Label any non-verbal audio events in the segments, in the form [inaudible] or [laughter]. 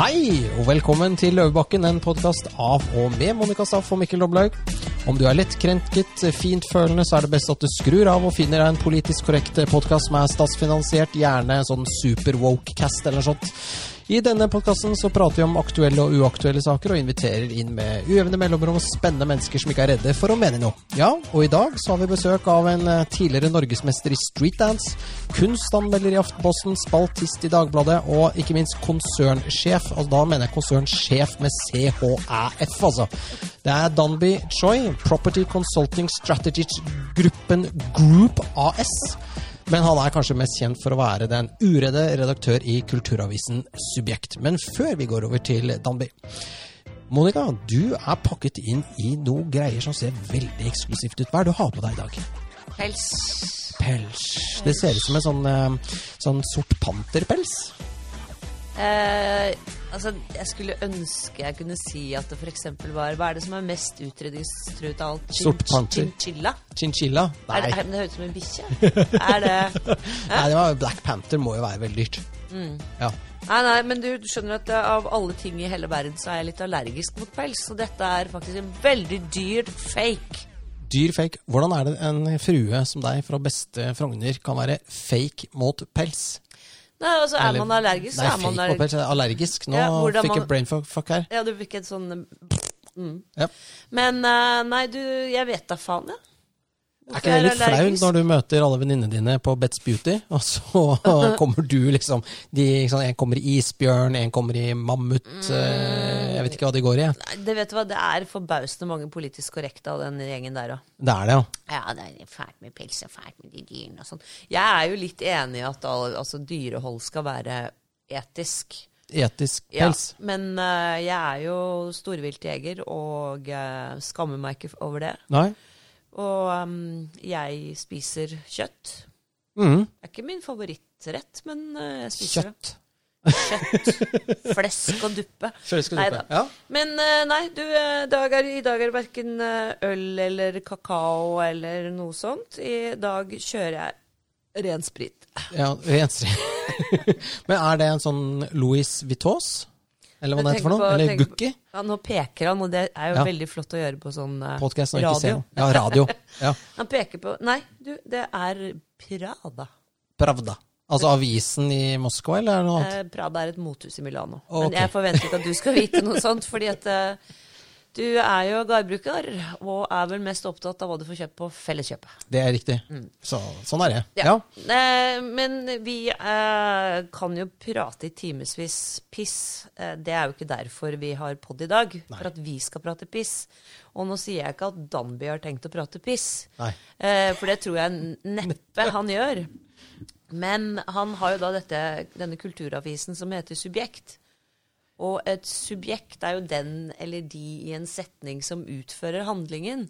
Hei, og velkommen til Løvebakken, en podkast av og med Monica Staff og Mikkel Doblaug. Om du er lettkrenket, fintfølende, så er det best at du skrur av og finner deg en politisk korrekt podkast som er statsfinansiert, gjerne sånn super woke-cast eller noe sånt. I denne podkasten så prater vi om aktuelle og uaktuelle saker, og inviterer inn med ujevne mellomrom spennende mennesker som ikke er redde for å mene noe. Ja, og i dag så har vi besøk av en eh, tidligere norgesmester i streetdance, kunstanmelder i Aftenposten, spaltist i Dagbladet, og ikke minst konsernsjef. Altså da mener jeg konsernsjef med CHæF, altså. Det er Danby Choi, Property Consulting Strategies Gruppen Group AS. Men han er kanskje mest kjent for å være den uredde redaktør i kulturavisen Subjekt. Men før vi går over til Danby Monica, du er pakket inn i noe greier som ser veldig eksklusivt ut. Hva er det du har på deg i dag? Pels. Pels. Det ser ut som en sånn, eh, sånn sort panterpels. Eh, altså, jeg skulle ønske jeg kunne si at det f.eks. var Hva er det som er mest utrydningstruet av alt? Sort panter. Chinchilla? Chinchilla? Er Nei. det, er, det høres ut som en bikkje. er det [laughs] Nei, det var Black Panther må jo være veldig dyrt. Ja. Nei, nei, men du, du skjønner at eh, av alle ting i hele verden så er jeg litt allergisk mot pels. Så dette er faktisk en veldig dyr fake. Dyr fake. Hvordan er det en frue som deg fra beste Frogner kan være fake mot pels? Nei, altså Er Eller- man allergisk, så Nei, er man fake. Jeg er Allergisk. Nå Ja, hvordan fikk jeg man- brainfuck her. Ja, du fikk et sånn mm. Ja. Men eh, nei, du, jeg vet da faen, jeg. Er ikke det litt flaut når du møter alle venninnene dine på Bet's Beauty, [laughs] og så [laughs] kommer du liksom de, sånn, En kommer i isbjørn, en kommer i mammut mm. Jeg vet ikke hva de går i. Det vet du hva, det er forbausende mange politisk korrekte av den gjengen der òg. Det er det, ja. Ja, det er fælt med pels og fælt med de dyrene og sånn. Jeg er jo litt enig i at all, altså, dyrehold skal være etisk. Etisk pels. Ja, men uh, jeg er jo storviltjeger og uh, skammer meg ikke over det. Nei? Og um, jeg spiser kjøtt. Mm. Det er ikke min favorittrett, men eh, jeg spiser Kjøtt. det. Kjøtt. [laughs] Flesk og duppe. Flesk og duppe. Ja. Men eh, nei, du, eh, dag er, i dag er det verken øl eller kakao eller noe sånt. I dag kjører jeg ren sprit. ja ren sprit. [laughs] Men er det en sånn Louis Vuittos? Eller hva det heter for noe? på- Eller Gukki. Ja, nå peker han, og det er jo Ja. veldig flott å gjøre på sånn uh, Podcast når jeg ikke ser. Ja, radio. [laughs] Ja. Han peker på Nei, du, det er Prada. Pravda. Altså avisen i Moskva, eller er noe annet? Eh, Prada er et mothus i Milano. Okay. Men jeg forventer ikke at du skal vite noe sånt, fordi at eh, du er jo gardbruker, og er vel mest opptatt av hva du får kjøpt på Felleskjøpet. Det er riktig. Så, sånn er det. Mm. Ja. Ja. Eh, men vi eh, kan jo prate i timevis piss. Eh, det er jo ikke derfor vi har pod i dag. For at vi skal prate piss. Og nå sier jeg ikke at Danby har tenkt å prate piss. Nei. For det tror jeg [laughs] neppe han gjør. Men han har jo da dette, denne kulturavisen som heter Subjekt. Og et subjekt er jo den eller de i en setning som utfører handlingen.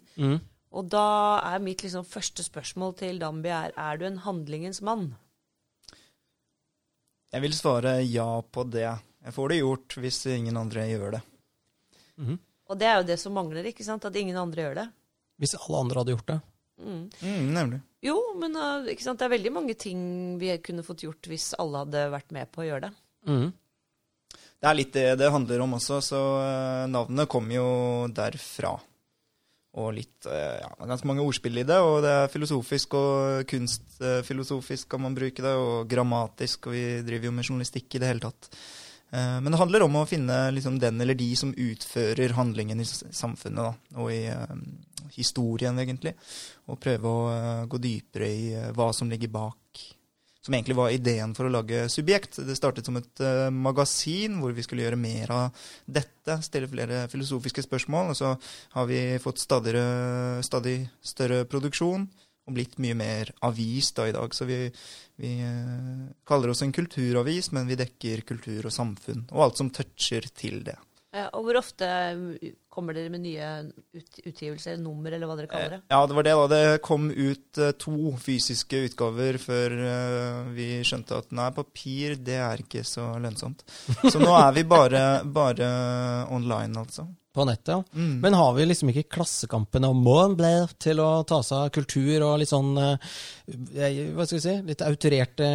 Og da er mitt liksom første spørsmål til Dambi er er du en handlingens mann? Jeg vil svare ja på det. Jeg får det gjort hvis ingen andre gjør det. Og det er jo det som mangler, ikke sant? At ingen andre gjør det. Hvis alle andre hadde gjort det. Mm, nemlig. Jo, men uh, ikke sant? det er veldig mange ting vi kunne fått gjort hvis alle hadde vært med på å gjøre det. Mhm. Det er litt det det handler om også, så eh, navnet kommer jo derfra. Og litt eh, Ja, ganske mange ordspill i det, og det er filosofisk og kunstfilosofisk kan man bruke det, og grammatisk, og vi driver jo med journalistikk i det hele tatt. Eh, Men det handler om å finne liksom den eller de som utfører handlingen i samfunnet, da, og i uh, historien, egentlig. Og prøve å uh, gå dypere i uh, hva som ligger bak som egentlig var ideen for å lage Subjekt. Det startet som et uh, magasin hvor vi skulle gjøre mer av dette, stille flere filosofiske spørsmål. Og så har vi fått stadig, stadig større produksjon og blitt mye mer avis da i dag. Så vi, vi uh, kaller oss en kulturavis, men vi dekker kultur og samfunn og alt som toucher til det. Ja, og hvor ofte kommer dere med nye ut, utgivelser, nummer, eller hva dere kaller det? Ja, det var det. da. Det kom ut eh, to fysiske utgaver før eh, vi skjønte at nei, papir det er ikke så lønnsomt. Så nå er vi bare, [laughs] bare online, altså. På nettet, ja. Mm. Men har vi liksom ikke Klassekampen og Moen Blair til å ta seg av kultur og litt sånn eh, Hva skal vi si? Litt autorerte,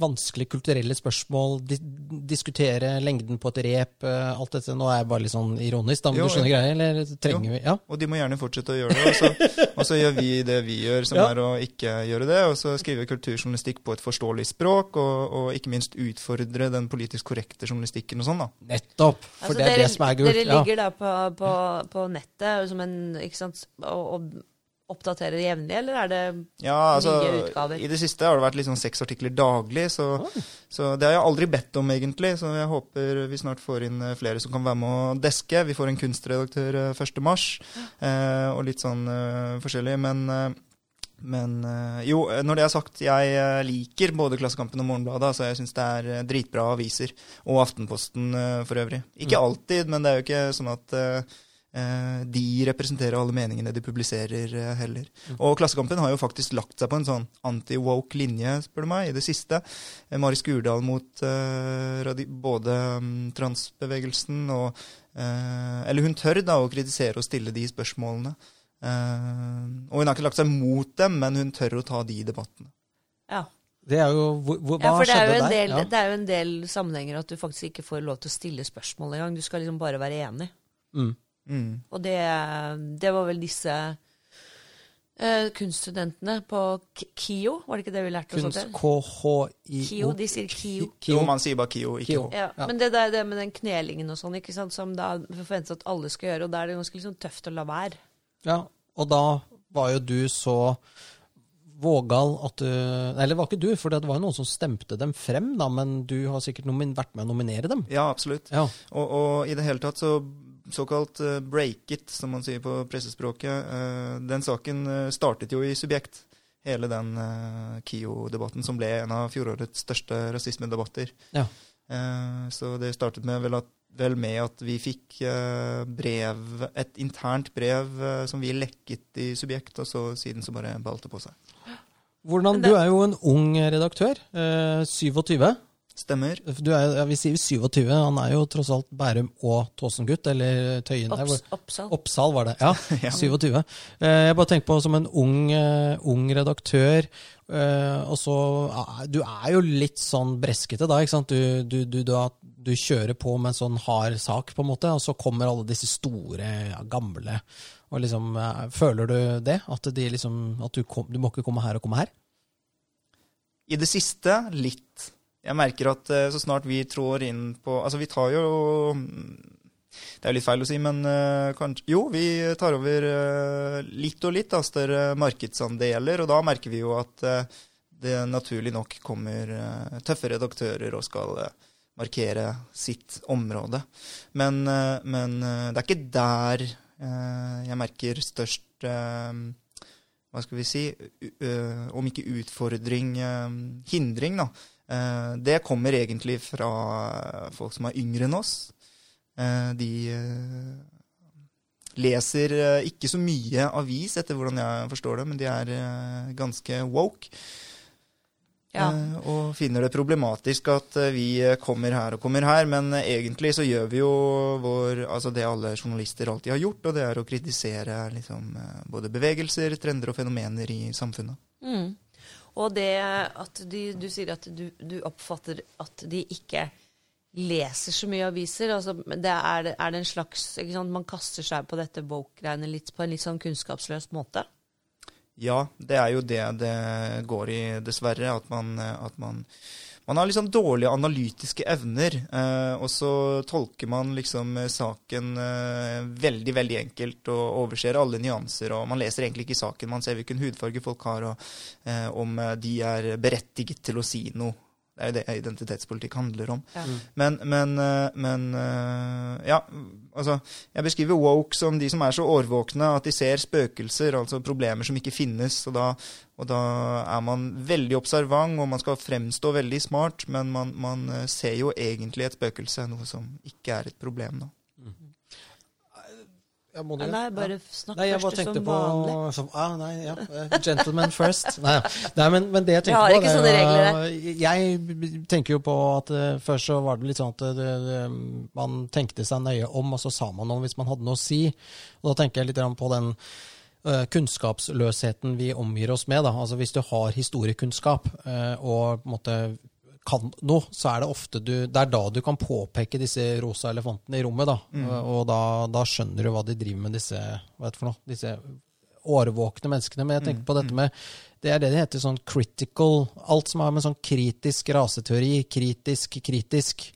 vanskelige kulturelle spørsmål? Di diskutere lengden på et rep? eh, Alt dette. Nå er jeg bare litt sånn ironisk, da, men Jo, du skjønner greia? Eller trenger Jo. vi Ja. Og de må gjerne fortsette å gjøre det. Og så, [laughs] og så gjør vi det vi gjør, som Ja. er å ikke gjøre det. Og så skrive kulturjournalistikk på et forståelig språk, og, og ikke minst utfordre den politisk korrekte journalistikken og sånn, da. Nettopp! For Altså, det er dere, det som er gult. Dere Ja. ligger da på, på, på nettet som en, ikke sant, og, og oppdaterer jevnlig, eller er det Ja, altså, Nye utgaver. I det siste har det vært liksom seks artikler daglig, så, så det har jeg aldri bedt om, egentlig. Så jeg håper vi snart får inn eh, flere som kan være med å deske. Vi får en kunstredaktør eh, 1. mars, eh, og litt sånn eh, forskjellig. Men, eh, men eh, jo, eh, når det er sagt, jeg eh, liker både Klassekampen og Morgenbladet. Så jeg syns det er eh, dritbra aviser. Og Aftenposten eh, for øvrig. Ikke alltid, men det er jo ikke sånn at eh, eh, de representerer alle meningene de publiserer eh, heller. Og Klassekampen har jo faktisk lagt seg på en sånn anti-woke linje, spør du meg, i det siste. Eh, Mari Skurdal mot eh, både mm, transbevegelsen og eh, Eller hun tør da å kritisere og stille de spørsmålene. Eh, og hun har ikke lagt seg mot dem, men hun tør å ta de debattene. Ja. Det er jo hvor, hvor, ja, Hva for det er, skjedde jo en der? del, Ja. det er jo en del sammenhenger at du faktisk ikke får lov til å stille spørsmål engang. Du skal liksom bare være enig. Mm. Mm. Og det, det var vel disse eh, kunststudentene på K- KIO, var det ikke det vi lærte oss? Kunst? KHIO. KIO, de sier KIO. Jo, man sier bare KIO, ikke KIO. Ja, Ja. Men det der det med den knelingen og sånn, ikke sant, som da forventes at alle skal gjøre, og da er det ganske liksom tøft å la være. Ja, og da var jo du så vågal at du Eller det var ikke du, for det var jo noen som stemte dem frem, da, men du har sikkert nomin, vært med å nominere dem. Ja, absolutt. Ja. Og, og i det hele tatt så såkalt uh, break it, som man sier på pressespråket, eh, den saken eh, startet jo i Subjekt. Hele den uh, KIO-debatten som ble en av fjorårets største rasismedebatter. Ja. Eh, så det startet med vel, at, vel med at vi fikk eh, brev, et internt brev eh, som vi lekket i Subjekt, og så siden så bare balte på seg. Hvordan, du er jo en ung redaktør. Eh, 27. Stemmer. Du er, ja, vi sier 27, han er jo tross alt Bærum og Tåsen-gutt, eller Tøyen. Opps, Oppsal. Oppsal var det, ja. [laughs] Ja. 27. Eh, Jeg bare tenker på som en ung, eh, ung redaktør, eh, og så Du er jo litt sånn breskete da, ikke sant? Du, du, du, du, du kjører på med en sånn hard sak, på en måte, og så kommer alle disse store, ja, gamle og liksom, Føler du det? At, de liksom, at du, kom, du må ikke komme her og komme her? I det siste litt. Jeg merker at eh, så snart vi trår inn på Altså, vi tar jo Det er jo litt feil å si, men eh, kanskje Jo, vi tar over eh, litt og litt da, større markedsandeler, og da merker vi jo at det naturlig nok kommer tøffe redaktører og skal markere sitt område. Men, men det er ikke der jeg merker størst hva skal vi si, om ikke utfordring, hindring, da. Eh, Det kommer egentlig fra folk som er yngre enn oss. Eh, De eh, leser eh, ikke så mye avis, etter hvordan jeg forstår det, men de er eh, ganske woke. Ja. Eh, Og finner det problematisk at eh, vi eh, kommer her og kommer her, men eh, egentlig så gjør vi jo vår, altså det alle journalister alltid har gjort, og det er å kritisere liksom, eh, både bevegelser, trender og fenomener i samfunnet. Mm. Og det at de, du sier at du, du oppfatter at de ikke leser så mye aviser. Altså, det er, er det en slags sant, Man kaster seg på dette woke-greiene på en litt sånn kunnskapsløs måte? Ja, det er jo det det går i, dessverre. At man, at man, man har liksom dårlige analytiske evner. Eh, og så tolker man liksom eh, saken eh, veldig, veldig enkelt og overser alle nyanser. Og man leser egentlig ikke saken, man ser hvilken hudfarge folk har, og om de er berettiget til å si noe. Det er jo det identitetspolitikk handler om. Ja. Men, men, eh, men eh, Ja, altså Jeg beskriver woke som de som er så årvåkne at de ser spøkelser, altså problemer som ikke finnes. Og da, og da er man veldig observant, og man skal fremstå veldig smart, men man, man eh, ser jo egentlig et spøkelse, noe som ikke er et problem. da. Ja, må du det? Nei, bare snakk Nei, jeg bare først tenkte som på vanlig. som, ah, nei, ja, eh, Gentleman first. Nei, nei men, men det jeg tenker har på ikke det er sånne regler regler Jeg tenker jo på at uh, først så var det litt sånn at det, det, man tenkte seg nøye om, og så sa man noe hvis man hadde noe å si. Og da tenker jeg litt på den eh, kunnskapsløsheten vi omgir oss med. Da. Altså Hvis du har historiekunnskap eh, og på en måte kan noe, så er det ofte du Det er da du kan påpeke disse rosa elefantene i rommet. da. Og da, da skjønner du hva de driver med, disse hva for noe, disse årvåkne menneskene. Men jeg tenker på dette med Det er det det heter sånn critical Alt som har med sånn kritisk raseteori, kritisk, kritisk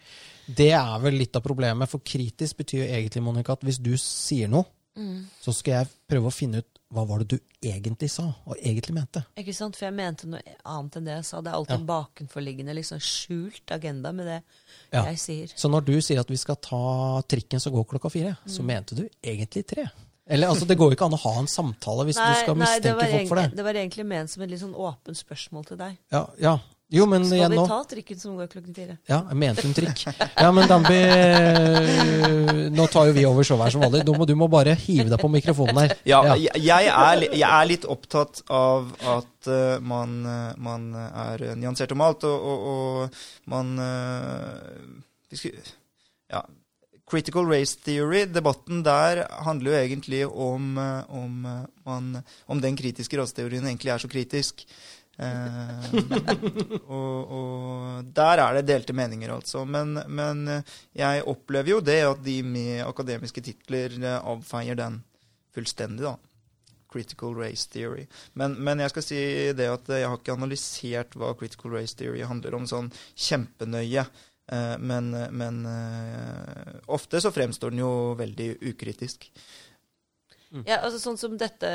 Det er vel litt av problemet. For kritisk betyr jo egentlig, Monica, at hvis du sier noe, så skal jeg prøve å finne ut hva var det du egentlig sa, og egentlig mente. Ikke sant? For jeg mente noe annet enn det jeg sa. Det er alltid en bakenforliggende, liksom skjult agenda med det Ja. jeg sier. Så når du sier at vi skal ta trikken som går klokka fire, så mente du egentlig tre. Eller altså, Det går jo ikke an å ha en samtale hvis du skal mistenke nei, folk for det. det var egentlig ment som et litt sånn åpent spørsmål til deg. Ja, ja. Jo, men Skal igjen vi nå ta trikken som går klokken fire? Ja, jeg mente en trikk. Ja, men Dambi øh, Nå tar jo vi over showet her som vanlig. Du må, du må bare hive deg på mikrofonen her. Ja, jeg, jeg, er, jeg er litt opptatt av at eh, man, eh, man er nyansert om alt, og, og, og man eh, Ja. Critical race theory, debatten der handler jo egentlig om, eh, om, eh, man, om den kritiske raseteorien egentlig er så kritisk. Eh, og, og der er det delte meninger, altså. Men, men jeg opplever jo det at de med akademiske titler eh, avfeier den fullstendig, da. Critical race theory. Men, men jeg skal si det at jeg har ikke analysert hva critical race theory handler om sånn kjempenøye. Eh, Men, men eh, ofte så fremstår den jo veldig ukritisk. Ja, altså sånn som dette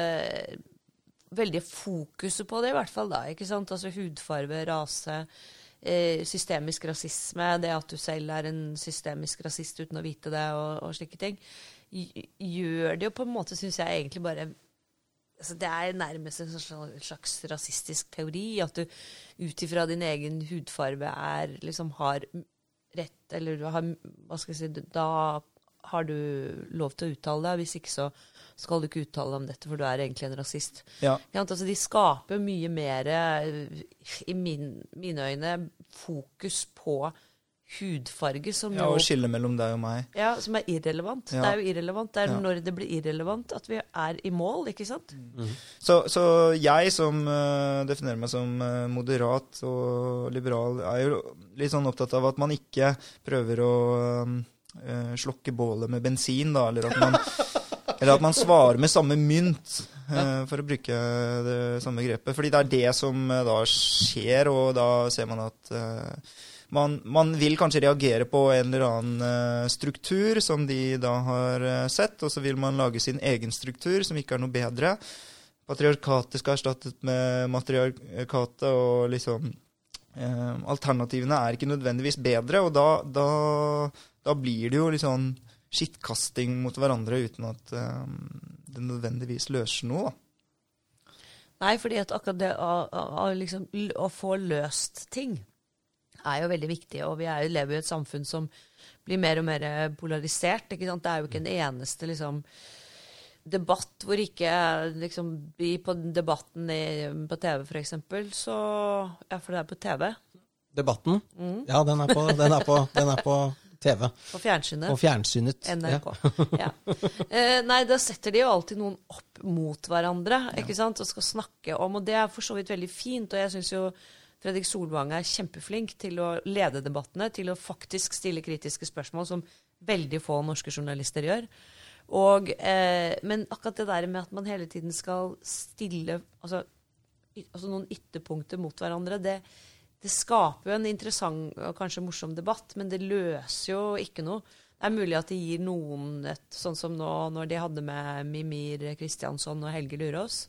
Veldig fokuset på det, i hvert fall. da, ikke sant? Altså Hudfarge, rase, eh, systemisk rasisme, det at du selv er en systemisk rasist uten å vite det, og, og slike ting, gjør det jo på en måte, syns jeg, egentlig bare altså Det er nærmest en slags- rasistisk teori, at du ut ifra din egen hudfarge er, liksom har rett, eller du har, hva skal jeg si, da har du lov til å uttale deg. Hvis ikke så skal du ikke uttale deg om dette, for du er egentlig en rasist. Ja. Altså, de skaper mye mer, eh, i min, mine øyne, fokus på hudfarge, som ja, Og skille mellom deg og meg. ja, som er irrelevant. Ja. Det er jo irrelevant. Det er Ja. når det blir irrelevant at vi er i mål, ikke sant? Så, så jeg som uh, definerer meg som uh, moderat og liberal, er jo litt sånn opptatt av at man ikke prøver å eh, slokke bålet med bensin, da, eller at man, [laughs] eller at man svarer med samme mynt, eh, for å bruke det samme grepet. Fordi det er det som eh, da skjer, og da ser man at man, man vil kanskje reagere på en eller annen struktur som de da har sett, og så vil man lage sin egen struktur, som ikke er noe bedre. Patriarkatet skal erstattet med matriarkatet, og liksom eh, Alternativene er ikke nødvendigvis bedre, og da, da, da blir det jo litt sånn skittkasting mot hverandre uten at eh, det nødvendigvis løser noe, da. Nei, fordi at akkurat det å, å, å, liksom, å få løst ting er jo veldig viktig. Og vi er, jo- lever jo i et samfunn som blir mer og mer polarisert. ikke sant? Det er jo ikke en eneste liksom, debatt hvor ikke liksom, vi på debatten i, på TV, for eksempel, så Ja, for det er på TV. Debatten? Mm. Ja, den er på, den er på, den er på TV. På fjernsynet. Og fjernsynet. NRK. Ja. Eh, nei, da setter de jo alltid noen opp mot hverandre ikke sant? og skal snakke om, og det er for så vidt veldig fint. Og jeg syns jo Fredrik Solvang er kjempeflink til å lede debattene, til å faktisk stille kritiske spørsmål, som veldig få norske journalister gjør. Og, eh, men akkurat det der med at man hele tiden skal stille altså, altså noen ytterpunkter mot hverandre, det, det skaper jo en interessant og kanskje morsom debatt, men det løser jo ikke noe. Det er mulig at det gir noen et Sånn som nå når de hadde med Mimir Kristiansson og Helge Lurås.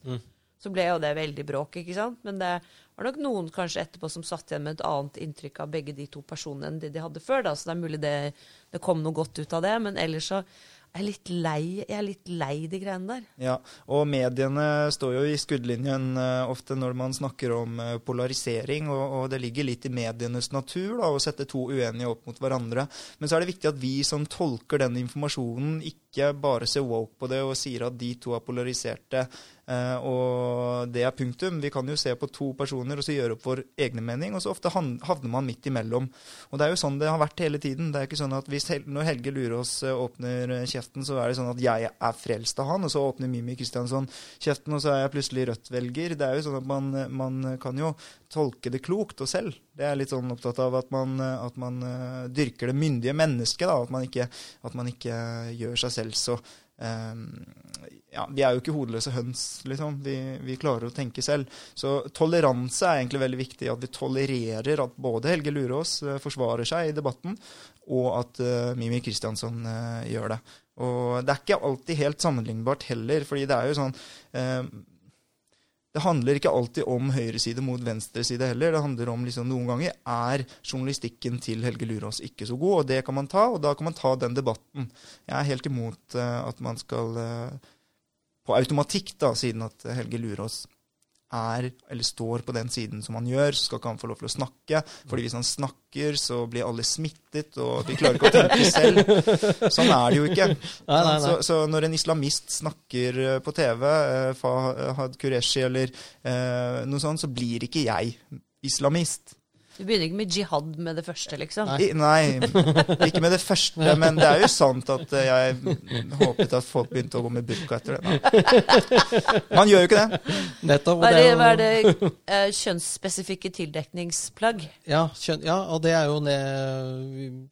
Så ble jo det veldig bråk, ikke sant? Men det var nok noen kanskje etterpå som satt igjen med et annet inntrykk av begge de to personene enn det de hadde før. da, Så det er mulig det, det kom noe godt ut av det. Men ellers så Jeg er litt lei, jeg er litt lei de greiene der. Ja, og mediene står jo i skuddlinjen eh, ofte når man snakker om eh, polarisering, og, og det ligger litt i medienes natur da, å sette to uenige opp mot hverandre. Men så er det viktig at vi som tolker den informasjonen, ikke bare ser woke på det og sier at de to er polariserte. Eh, og det er punktum. Vi kan jo se på to personer og så gjøre opp vår egne mening, og så ofte havner man midt imellom. Og det er jo sånn det har vært hele tiden. Det er ikke sånn at hvis Hel Når Helge Lurås eh, åpner eh, kjeften, så er det sånn at jeg er frelst av han, og så åpner Mimi Kristiansson kjeften, og så er jeg plutselig Rødt-velger. Det er jo sånn at man, man kan jo tolke det klokt og selv. Det er litt sånn opptatt av at man, at man dyrker det myndige mennesket, da. At man ikke, at man ikke gjør seg selv så ja, Vi er jo ikke hodeløse høns, liksom. Vi, vi klarer å tenke selv. Så toleranse er egentlig veldig viktig. At vi tolererer at både Helge Lurås eh, forsvarer seg i debatten, og at uh, Mimi Kristiansson uh, gjør det. Og det er ikke alltid helt sammenlignbart heller, fordi det er jo sånn eh, det handler ikke alltid om høyreside mot venstreside heller. Det handler om liksom, Noen ganger er journalistikken til Helge Lurås ikke så god, og det kan man ta, og da kan man ta den debatten. Jeg er helt imot uh, at man skal uh, på automatikk, da, siden at Helge Lurås er, eller står på den siden som han gjør, så skal ikke han få lov til å snakke. fordi hvis han snakker, så blir alle smittet, og de klarer ikke å tenke selv. Sånn er det jo ikke. Nei, nei, nei. Så, så når en islamist snakker eh, på TV, eh, Fahad Qureshi eller eh, noe sånt, så blir ikke jeg islamist. Du begynner ikke med jihad med det første, liksom. I, nei, ikke med det første, men det er jo sant at eh, jeg håpet at folk begynte å gå med burka etter det. Nei. Man gjør jo ikke det. Nettopp. Hva er det, hva er det uh, kjønnsspesifikke tildekningsplagg? Ja, kjøn, ja, og det er jo det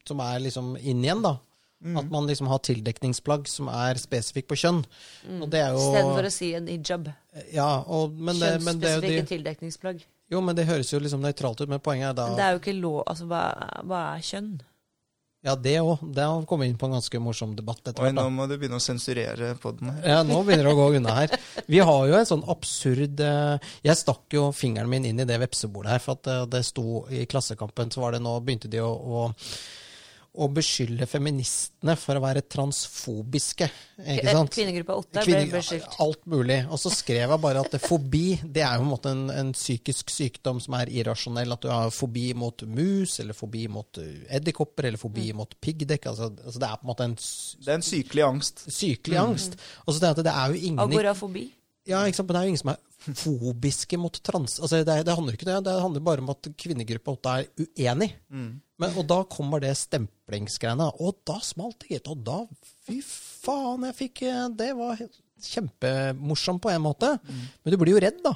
som er liksom inn igjen, da. Mm. At man liksom har tildekningsplagg som er spesifikk på kjønn. Og det er jo Istedenfor å si en hijab. Ja, og, men, det, men, det, er jo Kjønnsspesifikke de, tildekningsplagg. Jo, men det høres jo liksom nøytralt ut, men poenget er da det er jo ikke lov Altså, hva, hva er kjønn? Ja, det òg. Det har kommet inn på en ganske morsom debatt etter Oi, hvert. nå må du begynne å sensurere poden her. Ja, nå begynner det å gå unna her. Vi har jo en sånn absurd eh, Jeg stakk jo fingeren min inn i det vepsebordet her, for at eh, det sto i Klassekampen, så var det nå begynte de å, å, å beskylde feministene for å være transfobiske. Ikke sant? Kvinnegruppa 8 ble Kvinne- beskyldt. Alt mulig. Og så skrev jeg bare at fobi det er jo en måte en, en psykisk sykdom som er irrasjonell. At du har fobi mot mus, eller fobi mot uh, edderkopper, eller fobi Mm. mot piggdekk. Altså, altså det er på en måte en Det er en sykelig angst. sykelig angst. Og så tenker jeg at det er jo ingen Agorafobi. ja, ikke sant? Men det er jo ingen som er fobiske mot trans... Altså, det, det handler ikke om det. Det handler bare om at kvinnegruppa 8 er uenig. Men, og da kommer det stemplingsgreiene. Og da smalt det, gitt. Og da Fy faen, jeg fikk eh, Det var helt kjempemorsomt på en måte. Men du blir jo redd, da.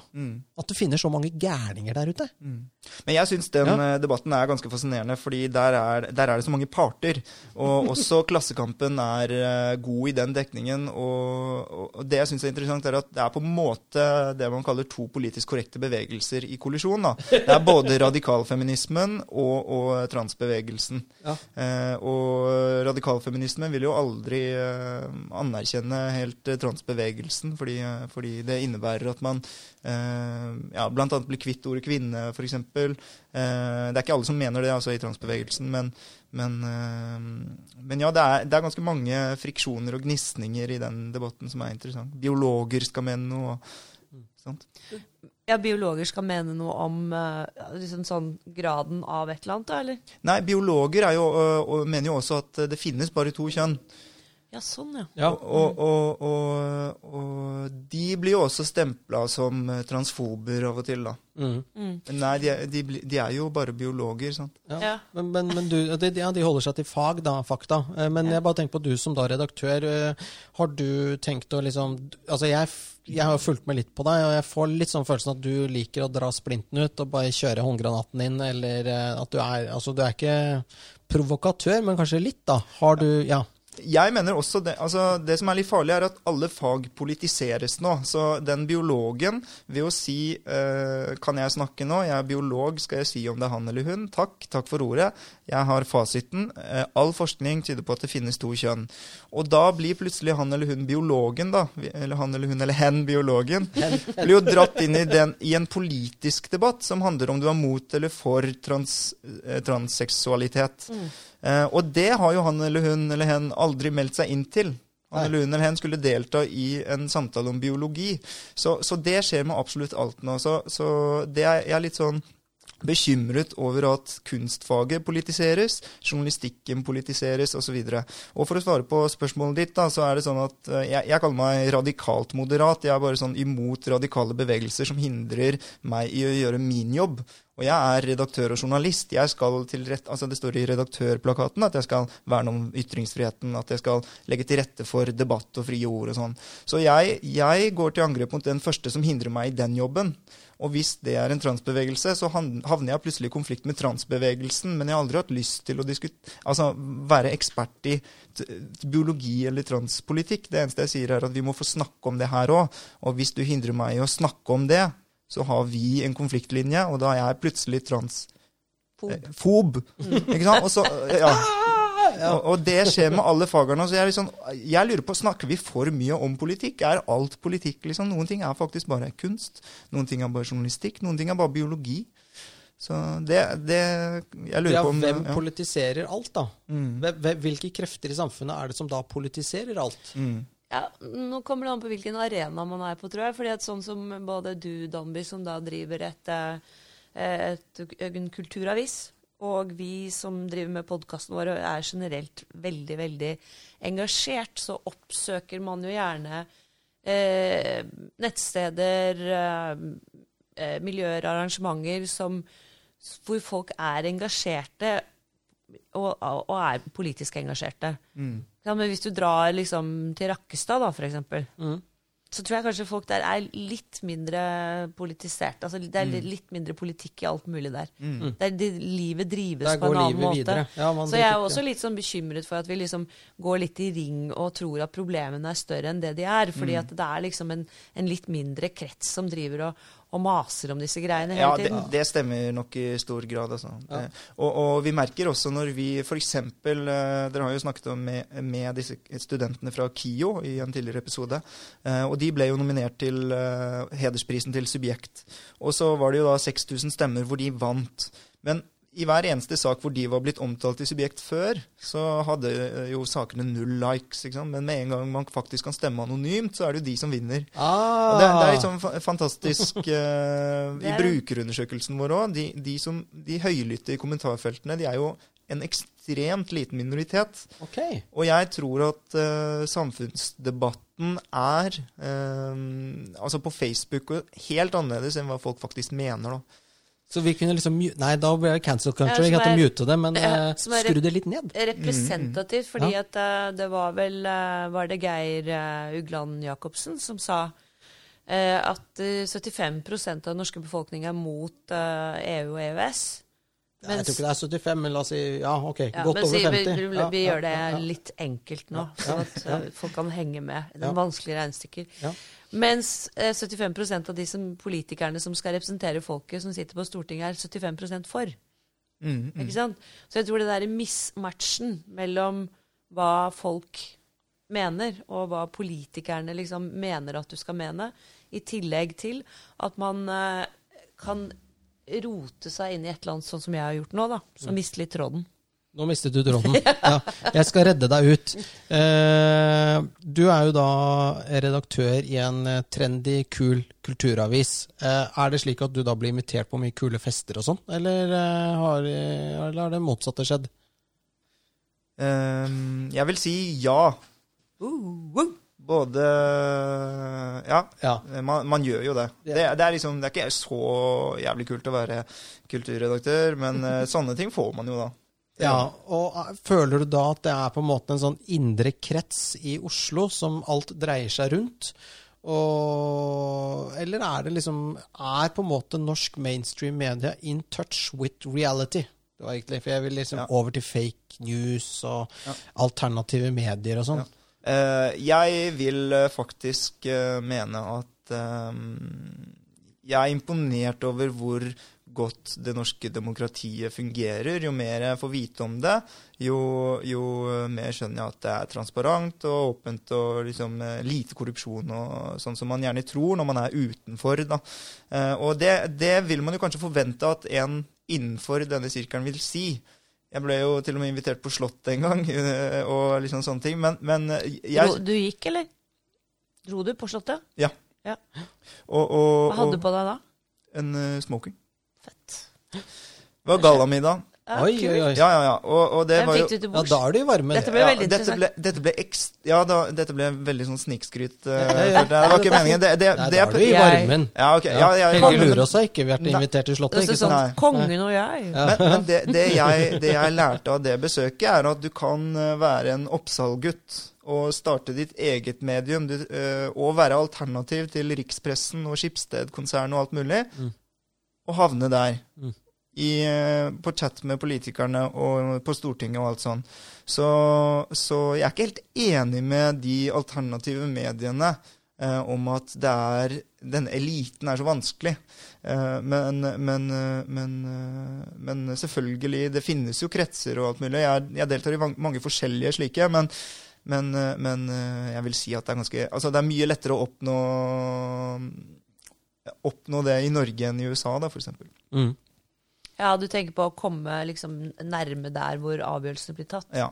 At det finnes så mange gærninger der ute. Men jeg syns den Ja. eh, debatten er ganske fascinerende, fordi der er, der er det så mange parter. Og også [laughs] Klassekampen er eh, god i den dekningen. Og, og- det jeg syns er interessant, er at det er på en måte det man kaller to politisk korrekte bevegelser i kollisjon. Da. Det er både [laughs] radikalfeminismen og, og transbevegelsen. Ja. Eh, og radikalfeminismen vil jo aldri eh, anerkjenne helt eh, transbevegelsen, fordi, eh, fordi det innebærer at man eh, ja, annet blir kvitt ordet kvinne, f.eks. Eh, det er ikke alle som mener det altså, i transbevegelsen, men, men, eh, men ja, det er, det er ganske mange friksjoner og gnisninger i den debatten som er interessant. Biologer skal mene noe. Sant? Ja, biologer skal mene noe om eh, liksom sånn graden av et eller annet, da, eller? Nei, biologer er jo, øh, mener jo også at det finnes bare to kjønn. Ja, sånn, ja. Ja. Og, og, og, og de blir jo også stempla som eh, transfober av og til, da. Mm. Men nei, de, de, de er jo bare biologer, sant. Ja. Ja. Men, men, men du, de, ja, de holder seg til fag, da, fakta. Eh, Men jeg bare tenker på du som da redaktør. eh, Har du tenkt å liksom Altså, jeg, jeg har jo fulgt med litt på deg, og jeg får litt sånn følelsen at du liker å dra splinten ut og bare kjøre håndgranaten inn, eller at du er Altså, du er ikke provokatør, men kanskje litt, da. Har du Ja. Jeg mener også det, altså det som er litt farlig, er at alle fag politiseres nå. Så den biologen ved å si uh, 'Kan jeg snakke nå? Jeg er biolog. Skal jeg si om det er han eller hun?' Takk. Takk for ordet. Jeg har fasiten. Uh, all forskning tyder på at det finnes to kjønn. Og da blir plutselig han eller hun biologen, da. Eller han eller hun eller hen biologen. [laughs] Blir jo dratt inn i, den, i en politisk debatt som handler om du er mot eller for trans, eh, transseksualitet. Eh, og det har jo han eller hun eller hen aldri meldt seg inn til. Han eller hun eller hen skulle delta i en samtale om biologi. Så, så det skjer med absolutt alt nå. Så, så det er, jeg er litt sånn bekymret over at kunstfaget politiseres, journalistikken politiseres osv. Og for å svare på spørsmålet ditt, da, så er det sånn at eh, jeg, jeg, kaller meg radikalt moderat. Jeg er bare sånn imot radikale bevegelser som hindrer meg i å gjøre min jobb. Og jeg er redaktør og journalist. Jeg skal til rett, altså Det står i redaktørplakaten at jeg skal verne om ytringsfriheten, at jeg skal legge til rette for debatt og frie ord og sånn. Så jeg, jeg går til angrep mot den første som hindrer meg i den jobben. Og hvis det er en transbevegelse, så havner jeg plutselig i konflikt med transbevegelsen. Men jeg har aldri hatt lyst til å altså, være ekspert i biologi eller transpolitikk. Det eneste jeg sier, er at vi må få snakke om det her òg. Og hvis du hindrer meg i å snakke om det, så har vi en konfliktlinje, og da er jeg plutselig transfob. Eh, ikke sant? Og, så, [laughs] ja. og, og, det skjer med alle fagene. Så jeg, liksom, jeg, lurer på, Snakker vi for mye om politikk? Er alt politikk? liksom? Noen ting er faktisk bare kunst. Noen ting er bare journalistikk. Noen ting er bare biologi. Så det, det Jeg lurer ja, på om Hvem ja. politiserer alt, da? Mm. Hvilke krefter i samfunnet er det som da politiserer alt? Mm. Ja, Nå kommer det an på hvilken arena man er på, tror jeg. fordi at sånn som både du, Danby, som da driver et, eh, et, en kulturavis, og vi som driver med podkasten vår, er generelt veldig, veldig engasjert, så oppsøker man jo gjerne eh, nettsteder, eh, eh miljøer, arrangementer som, hvor folk er engasjerte og, og er politisk engasjerte. Mm. Ja, men hvis du drar liksom til Rakkestad, da, for eksempel, mm. så tror jeg kanskje folk der er litt mindre politisert. Altså, det er mm. litt mindre politikk i alt mulig der. Mm. Der det, livet drives på en annen måte. Ja, så jeg er også litt sånn bekymret for at vi liksom går litt i ring og tror at problemene er større enn det de er. fordi mm. at det er liksom en, en litt mindre krets som driver og og maser om disse greiene hele ja, tiden. Ja, det, det, stemmer nok i stor grad. Altså. Ja. Og, og, vi merker også når vi f.eks. Eh, dere har jo snakket om med, med, disse studentene fra KIO i en tidligere episode. Eh, og de ble jo nominert til eh, hedersprisen til Subjekt. Og så var det jo da 6000 stemmer hvor de vant. Men i hver eneste sak hvor de var blitt omtalt i subjekt før, så hadde jo sakene null likes. Men med en gang man faktisk kan stemme anonymt, så er det jo de som vinner. Ah. Det, det, er liksom fantastisk uh, [laughs] i brukerundersøkelsen vår òg. De, de, de høylytte i kommentarfeltene, de er jo en ekstremt liten minoritet. Okay. Og jeg tror at uh, samfunnsdebatten er uh, altså på Facebook helt annerledes enn hva folk faktisk mener. da. Så vi kunne liksom Nei, da ble det cancel country. Vi hadde mute det, men ja, eh, skru det litt ned. Representativt, mm, fordi ja. at uh, det var vel uh, Var det Geir Ugland Jacobsen som sa at 75% av den norske befolkningen er mot EU og EØS? Mens, jeg tror ikke det er 75, men la oss si ja, ok, ja, godt over 50. Vi, vi, vi gjør det litt enkelt nå, sånn at folk kan henge med. Det er vanskelige regnestykker. Mens eh, 75% av de som, politikerne som skal representere folket, som sitter på Stortinget, er 75 for. Mm, mm. Ikke sant? Så jeg tror det derre mismatchen mellom hva folk mener, og hva politikerne liksom mener at du skal mene, i tillegg til at man eh, kan rote seg inn i et eller annet sånn som jeg har gjort nå, da, som mm. mister litt tråden. Nå mistet du tråden. Ja, jeg skal redde deg ut. Eh, du er jo da redaktør i en eh, trendy, kul kulturavis. Eh, er det slik at du da blir invitert på mye kule fester og sånn, eller, har, eller har det motsatte skjedd? jeg vil si ja. Både Ja, ja. Man, man, gjør jo det. Det, det, er liksom, det er ikke så jævlig kult å være kulturredaktør, men [laughs] sånne ting får man jo da. Ja, og eh, Føler du da at det er på en måte en sånn indre krets i Oslo som alt dreier seg rundt? Og, eller er det liksom Er på en måte norsk mainstream media in touch with reality? Det var egentlig, For jeg vil liksom ja. over til fake news og alternative medier og sånn. Ja. Uh, jeg vil uh, faktisk uh, mene at jeg er imponert over hvor godt det norske demokratiet fungerer. Jo mer jeg får vite om det, jo, jo mer skjønner jeg at det er transparent og åpent og liksom eh, lite korrupsjon og sånn som man gjerne tror når man er utenfor. Da. Eh, og det, det vil man jo kanskje forvente at en innenfor denne sirkelen vil si. Jeg ble jo til og med invitert på Slottet en gang, [laughs] eh, og liksom sånne ting. Men, men eh, jeg du gikk, eller? Dro du på Slottet? og, og, Hva hadde du på deg da? en uh, smoking. Fett. Det var gallamiddag. Ja, Oi, oi, oi. Ja, ja, ja. Og, og det Hvem var jo fikk du til Ja, bords? da er du i varmen. Dette ble ja, veldig dette interessant. ble, dette ble ekst, ja, da, dette ble veldig sånn snikskryt. eh, det, var ikke meningen. Det, det, Nei, det da er du i Jeg- varmen. Ja, ok. Ja, ja, ja, Helge men- Lurås har ikke vært invitert til Slottet, Det er ikke sånn, sant? Nei. Kongen og jeg. Men, men det, det, jeg, det jeg lærte av det besøket, er at du kan eh, være en Oppsal-gutt og starte ditt eget medium du, eh, og være alternativ til rikspressen og Skipsted-konsernet og alt mulig, Mm. og havne der. I, eh, på chat med politikerne og på Stortinget og alt sånn. Så, så jeg er ikke helt enig med de alternative mediene eh, om at det er denne eliten er så vanskelig. Eh, men, men, men, men selvfølgelig, det finnes jo kretser og alt mulig. Jeg, jeg deltar i mange, forskjellige slike, men, men, men eh, jeg vil si at det er ganske Altså, det er mye lettere å oppnå Oppnå det i Norge enn i USA, da, eksempel. Mm. Ja, du tenker på å komme liksom nærme der hvor avgjørelsene blir tatt. Ja.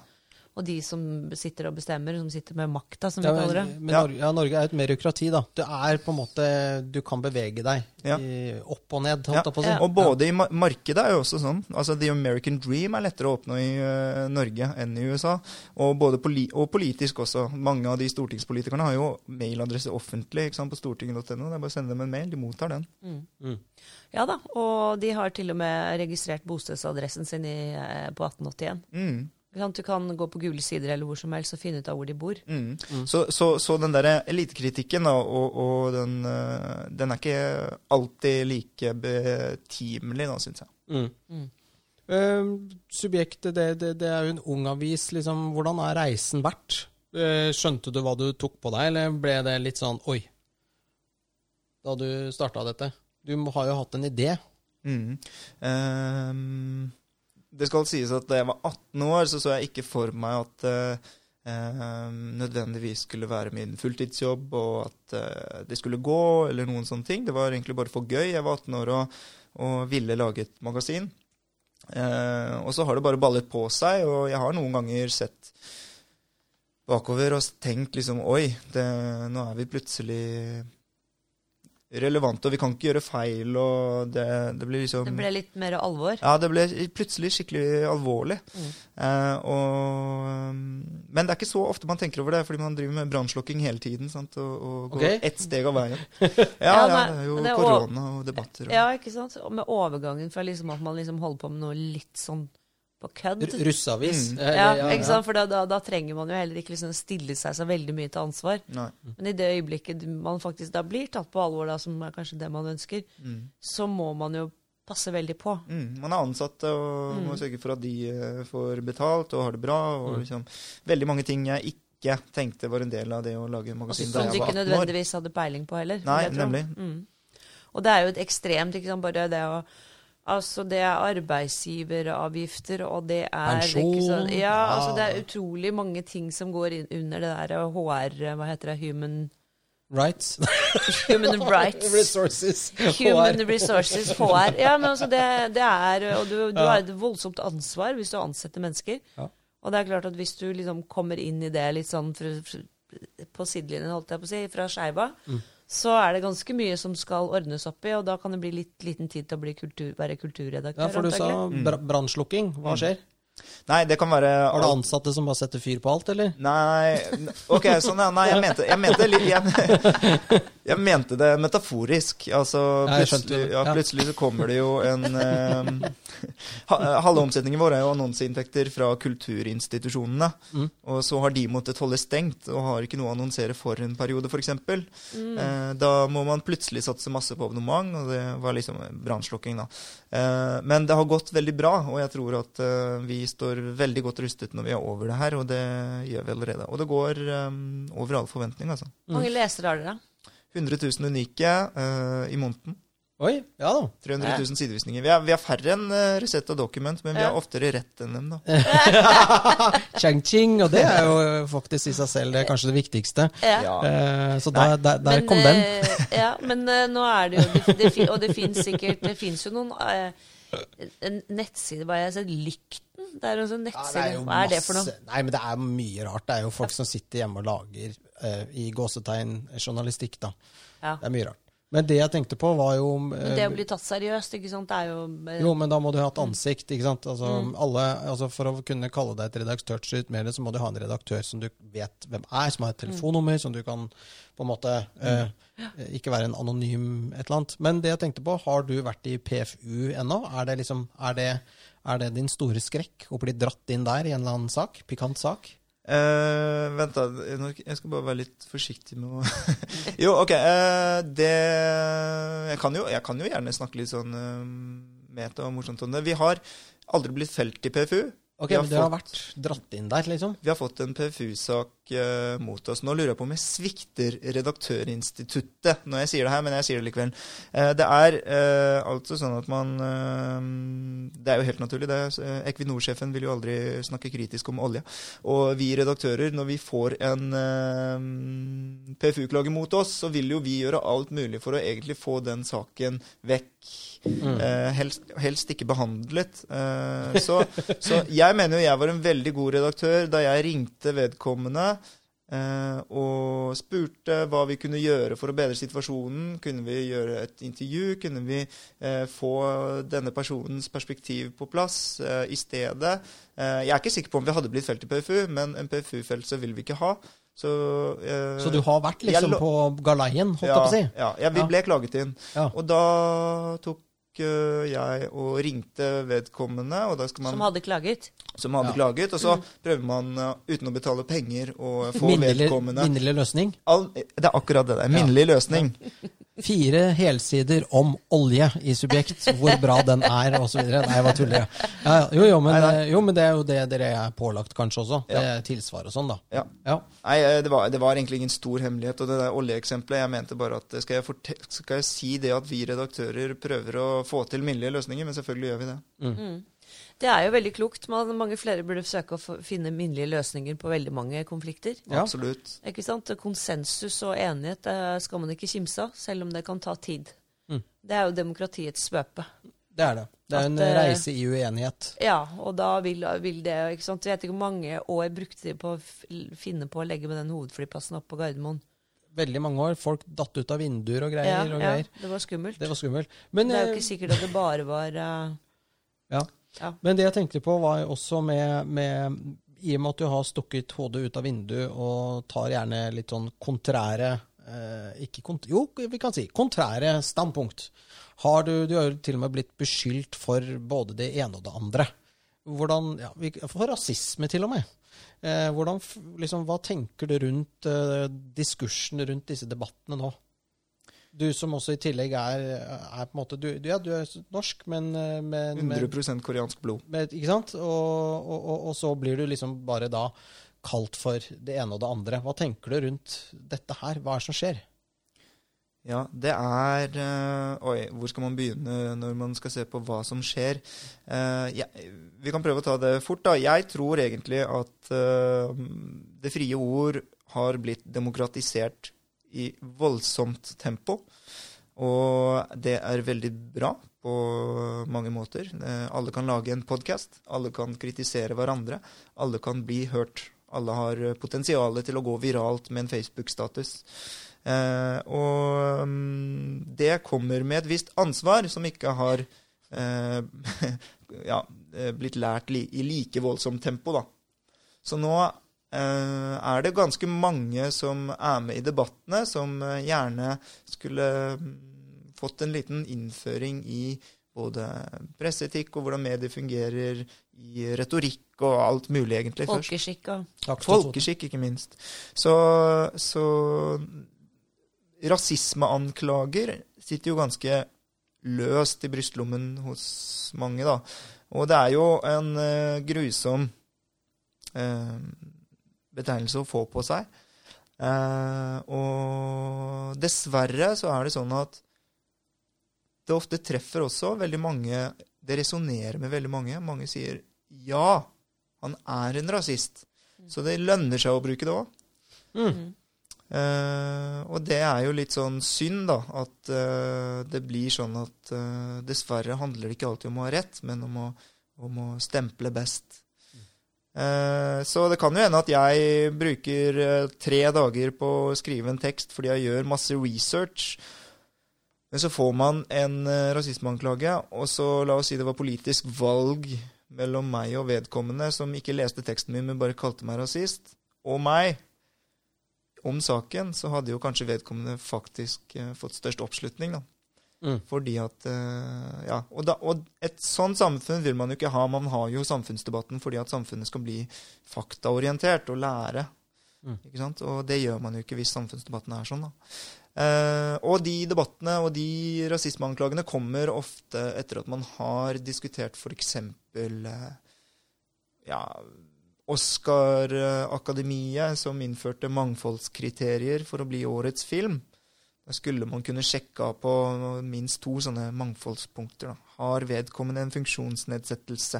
Og de som sitter og bestemmer, som sitter med makta, som vi kaller det. men, Ja. Norge, ja, Norge er et merokrati, da. Du er på en måte Du kan bevege deg Ja. i, opp og ned, holdt jeg på å si. Ja. Og både i mar markedet er jo også sånn. Altså The American Dream er lettere å oppnå i uh, Norge enn i USA. Og, både poli og politisk også. Mange av de stortingspolitikerne har jo mailadresse offentlig ikke sant, på stortinget.no. Det er bare å sende dem en mail. De mottar den. Mm. Mm. Ja da, og de har til og med registrert bostedsadressen sin i, eh, på 1881. Mm. Du kan gå på Gule sider eller hvor som helst og finne ut av hvor de bor. Mm. Mm. Så, så, så den der elitekritikken da, og, og den, eh, den er ikke alltid like betimelig, da, syns jeg. Mm. Mm. Eh, subjektet, det, det, det er jo en ung avis. Liksom, hvordan er reisen vært? Uh, skjønte du hva du tok på deg, eller ble det litt sånn oi? Da du starta dette? Du har jo hatt en idé. Mm. Um, det skal sies at da jeg var 18 år, så så jeg ikke for meg at ehm, nødvendigvis skulle være min fulltidsjobb, og at uh, det skulle gå, eller noen sånne ting. Det var egentlig bare for gøy. Jeg var 18 år og, og ville lage et magasin. Uh, og så har det bare ballet på seg, og jeg har noen ganger sett bakover og tenkt liksom Oi, det, nå er vi plutselig relevante, og vi kan ikke gjøre feil, og det, det blir liksom Det ble litt mer alvor. ja, det ble plutselig skikkelig alvorlig. Mm. Eh, og, um, men det er ikke så ofte man tenker over det, fordi man driver med brannslukking hele tiden. Sant? Og, og går Ok. ett steg av veien. Ja, [laughs] Ja, ja, det er jo det er korona og debatter. Og, Ja, ikke sant? Og med overgangen fra liksom at man liksom holder på med noe litt sånn på kødd. Russeavis. Mm. Ja, Ja, ikke sant? For da, da, da trenger man jo heller ikke liksom stille seg så veldig mye til ansvar. Nei. Men i det øyeblikket man faktisk da blir tatt på alvor, da, som er kanskje det man ønsker, Mm. så må man jo passe veldig på. Mm. Man er ansatt og må Mm. sørge for at de eh, får betalt og har det bra. Og Mm. liksom, veldig mange ting jeg ikke tenkte var en del av det å lage magasin da jeg var 18 år. Som du ikke nødvendigvis hadde peiling på heller. Nei, nemlig. Mm. Og det er jo et ekstremt, ikke sant, bare det å Altså, det er arbeidsgiveravgifter, og det er Pensjon, ikke ja, altså det er utrolig mange ting som går inn under det der HR Hva heter det? Human, Rights. [laughs] [laughs] human rights. Resources. Human HR. Resources, HR. Ja, men altså det, det er Og du, du Ja. har et voldsomt ansvar hvis du ansetter mennesker. Ja. Og det er klart at hvis du liksom kommer inn i det litt sånn fra- på sidelinjen, holdt jeg på å si, fra skeiva, Mm. Så er det ganske mye som skal ordnes opp i, og da kan det bli litt liten tid til å bli kultur, være kulturredaktør. Ja, for du sa br brannslukking. Hva Mm. skjer? Nei, det kan være Har du ansatte som bare setter fyr på alt, eller? Nei, ok, sånn ja. Nei, jeg mente, jeg mente, litt- jeg, [laughs] jeg mente det metaforisk. Altså, plutselig, ja, plutselig så kommer det jo en [laughs] eh, Halve omsetningen vår er jo annonseinntekter fra kulturinstitusjonene. Mm. Og så har de måttet holde stengt og har ikke noe å annonsere for en periode, f.eks. Mm. Eh, da må man plutselig satse masse på abonnement, og det var liksom brannslukking, da. Eh, men det har gått veldig bra, og jeg tror at eh, vi står veldig godt rustet når vi er over det her, og det gjør vi allerede. Og det går eh, over all forventning, altså. Hvor mange lesere har dere? 100 000 unike uh, i måneden. Oi, ja da. 300 000 sidevisninger. Vi er, vi er færre enn uh, Resett og Document, men vi har oftere rett enn dem, da. [laughs] Chang-ching, og det er jo faktisk i seg selv det er kanskje det viktigste. Ja. Uh, så der, der, der Men, kom den. ja, men uh, nå er det jo det, det, Og det fins sikkert Det fins jo noen En nettside, har jeg sett, Lykten, Det er en Ja, det er jo Hva er det for noe? Nei, men det er mye rart. Det er jo folk som sitter hjemme og lager eh, i gåsetegn journalistikk, da. Ja. Det er mye rart. Men det jeg tenkte på, var jo eh, det å bli tatt seriøst, ikke sant, det er jo eh, Jo, men da må du ha et ansikt, ikke sant. Altså, Mm. alle, altså For å kunne kalle deg et redaktørstyrt mer, så må du ha en redaktør som du vet hvem er, som har et telefonnummer, som du kan på en måte eh, Ikke være en anonym et eller annet. Men det jeg tenkte på, har du vært i PFU ennå? Er det liksom, er det, er det din store skrekk å bli dratt inn der i en eller annen sak? Pikant sak? Eh, vent, da. Jeg skal bare være litt forsiktig med å [laughs] Jo, OK. Uh, det jeg kan, jo, jeg kan jo gjerne snakke litt sånn uh, meta og morsomt om det. Vi har aldri blitt felt i PFU. Ok, men det har vært dratt inn der, liksom? Vi har fått en PFU-sak eh, mot oss. Nå lurer jeg på om jeg svikter Redaktørinstituttet når jeg sier det her, men jeg sier det likevel. Eh, det er eh, altså sånn at man Det er jo helt naturlig, det. Equinor-sjefen vil jo aldri snakke kritisk om olje. Og vi redaktører, når vi får en PFU-klage mot oss, så vil jo vi gjøre alt mulig for å egentlig få den saken vekk. Eh, helst, helst ikke behandlet. Eh, så, så jeg mener jo jeg var en veldig god redaktør da jeg ringte vedkommende eh, og spurte hva vi kunne gjøre for å bedre situasjonen. Kunne vi gjøre et intervju? Kunne vi få denne personens perspektiv på plass i stedet? Jeg er ikke sikker på om vi hadde blitt felt i PFU, men en PFU-felse vil vi ikke ha. Så, eh, Så du har vært liksom på galeien, holdt ja, jeg på å si? Ja, ja, vi Ja. ble klaget inn. Ja. Og da tok jeg og ringte vedkommende, og da skal man, som hadde klaget. som hadde Ja. klaget. Og så prøver man, øh, uten å betale penger, å få Minnelig, vedkommende minnelig løsning. All, Det er akkurat det der. Minnelig løsning. Fire helsider om olje i subjekt, hvor bra den er, osv. Nei, hva tuller. jeg. Ja, ja. jo, jo, men, eh, jo, men det er jo det dere er pålagt, kanskje også. Det Ja. tilsvar og sånn, da. Ja. Ja. Nei, øh, det var, det var egentlig ingen stor hemmelighet. Og det der oljeeksempelet, jeg mente bare at skal jeg, skal jeg si det at vi redaktører prøver å få til minnelige løsninger? Men selvfølgelig gjør vi det. Det er jo veldig klokt. Man, mange flere burde søke å finne minnelige løsninger på veldig mange konflikter. Ja. Absolutt. Ikke sant? Konsensus og enighet det skal man ikke kimse av, selv om det kan ta tid. Mm. Det er jo demokratiets svøpe. Det er det. Det er en At, eh, reise i uenighet. Ja, og da vil, vil det ikke sant? Jeg vet ikke hvor mange år brukte de på å finne på å legge med den hovedflyplassen opp på Gardermoen. Veldig mange år. Folk datt ut av vinduer og greier. Ja, og ja, det var skummelt. Det var skummelt. Men, det er jo eh, ikke sikkert at det bare var uh, ja. Ja. Men det jeg tenkte på, var jo også med, med I og med at du har stukket hodet ut av vinduet og tar gjerne litt sånn kontrære eh, ikke kont Jo, vi kan si kontrære standpunkt. Har du, du har jo til og med blitt beskyldt for både det ene og det andre. Hvordan, ja, For rasisme, til og med. Eh, hvordan, liksom, hva tenker du rundt eh, diskursen rundt disse debattene nå? Du som også i tillegg er, er på en måte du, du- Ja, du er norsk, men, eh, men, men 100 koreansk blod. med, ikke sant? Og, og, og, og så blir du liksom bare da kalt for det ene og det andre. Hva tenker du rundt dette her? Hva er det som skjer? Ja, det er øh, Oi, hvor skal man begynne når man skal se på hva som skjer? Uh, ja, vi kan prøve å ta det fort, da. Jeg tror egentlig at uh, det frie ord har blitt demokratisert i voldsomt tempo. Og det er veldig bra på mange måter. Eh, alle kan lage en podkast. Alle kan kritisere hverandre. Alle kan bli hørt. Alle har potensial til å gå viralt med en Facebook-status. Eh, og mm, det kommer med et visst ansvar som ikke har eh, [laughs] ja, eh, blitt lært i like voldsomt tempo. Da. Så nå eh, er det ganske mange som er med i debattene, som eh, gjerne skulle mm, fått en liten innføring i både presseetikk og hvordan medier fungerer, i retorikk og alt mulig, egentlig. folkeskikk og Takk Folkeskikk, ikke minst. Så, så rasismeanklager sitter jo ganske løst i brystlommen hos mange, da. Og det er jo en eh, grusom eh, betegnelse å få på seg. Eh, og dessverre så er det sånn at det ofte treffer også veldig mange Det resonnerer med veldig mange. Mange sier ja, han er en rasist. Så det lønner seg å bruke det òg. Mm. Eh, og det er jo litt sånn synd, da. At eh, det blir sånn at eh, dessverre handler det ikke alltid om å ha rett, men om å, om å stemple best. Eh, så det kan jo hende at jeg bruker eh, tre dager på å skrive en tekst fordi jeg gjør masse research. Men så får man en eh, rasismeanklage, og så la oss si det var politisk valg mellom meg og vedkommende som ikke leste teksten min, men bare kalte meg rasist, og meg om saken, så hadde jo kanskje vedkommende faktisk fått størst oppslutning. da. Mm. Fordi at eh, Ja. Og, da, og et sånt samfunn vil man jo ikke ha. Man har jo samfunnsdebatten fordi at samfunnet skal bli faktaorientert og lære. Mm. Ikke sant? Og det gjør man jo ikke hvis samfunnsdebatten er sånn. da. Eh, og de debattene og de rasismeanklagene kommer ofte etter at man har diskutert f.eks. Eh, ja, Oscar-akademiet, som innførte mangfoldskriterier for å bli årets film. Da skulle man kunne sjekke av på minst to sånne mangfoldspunkter. Da. Har vedkommende en funksjonsnedsettelse?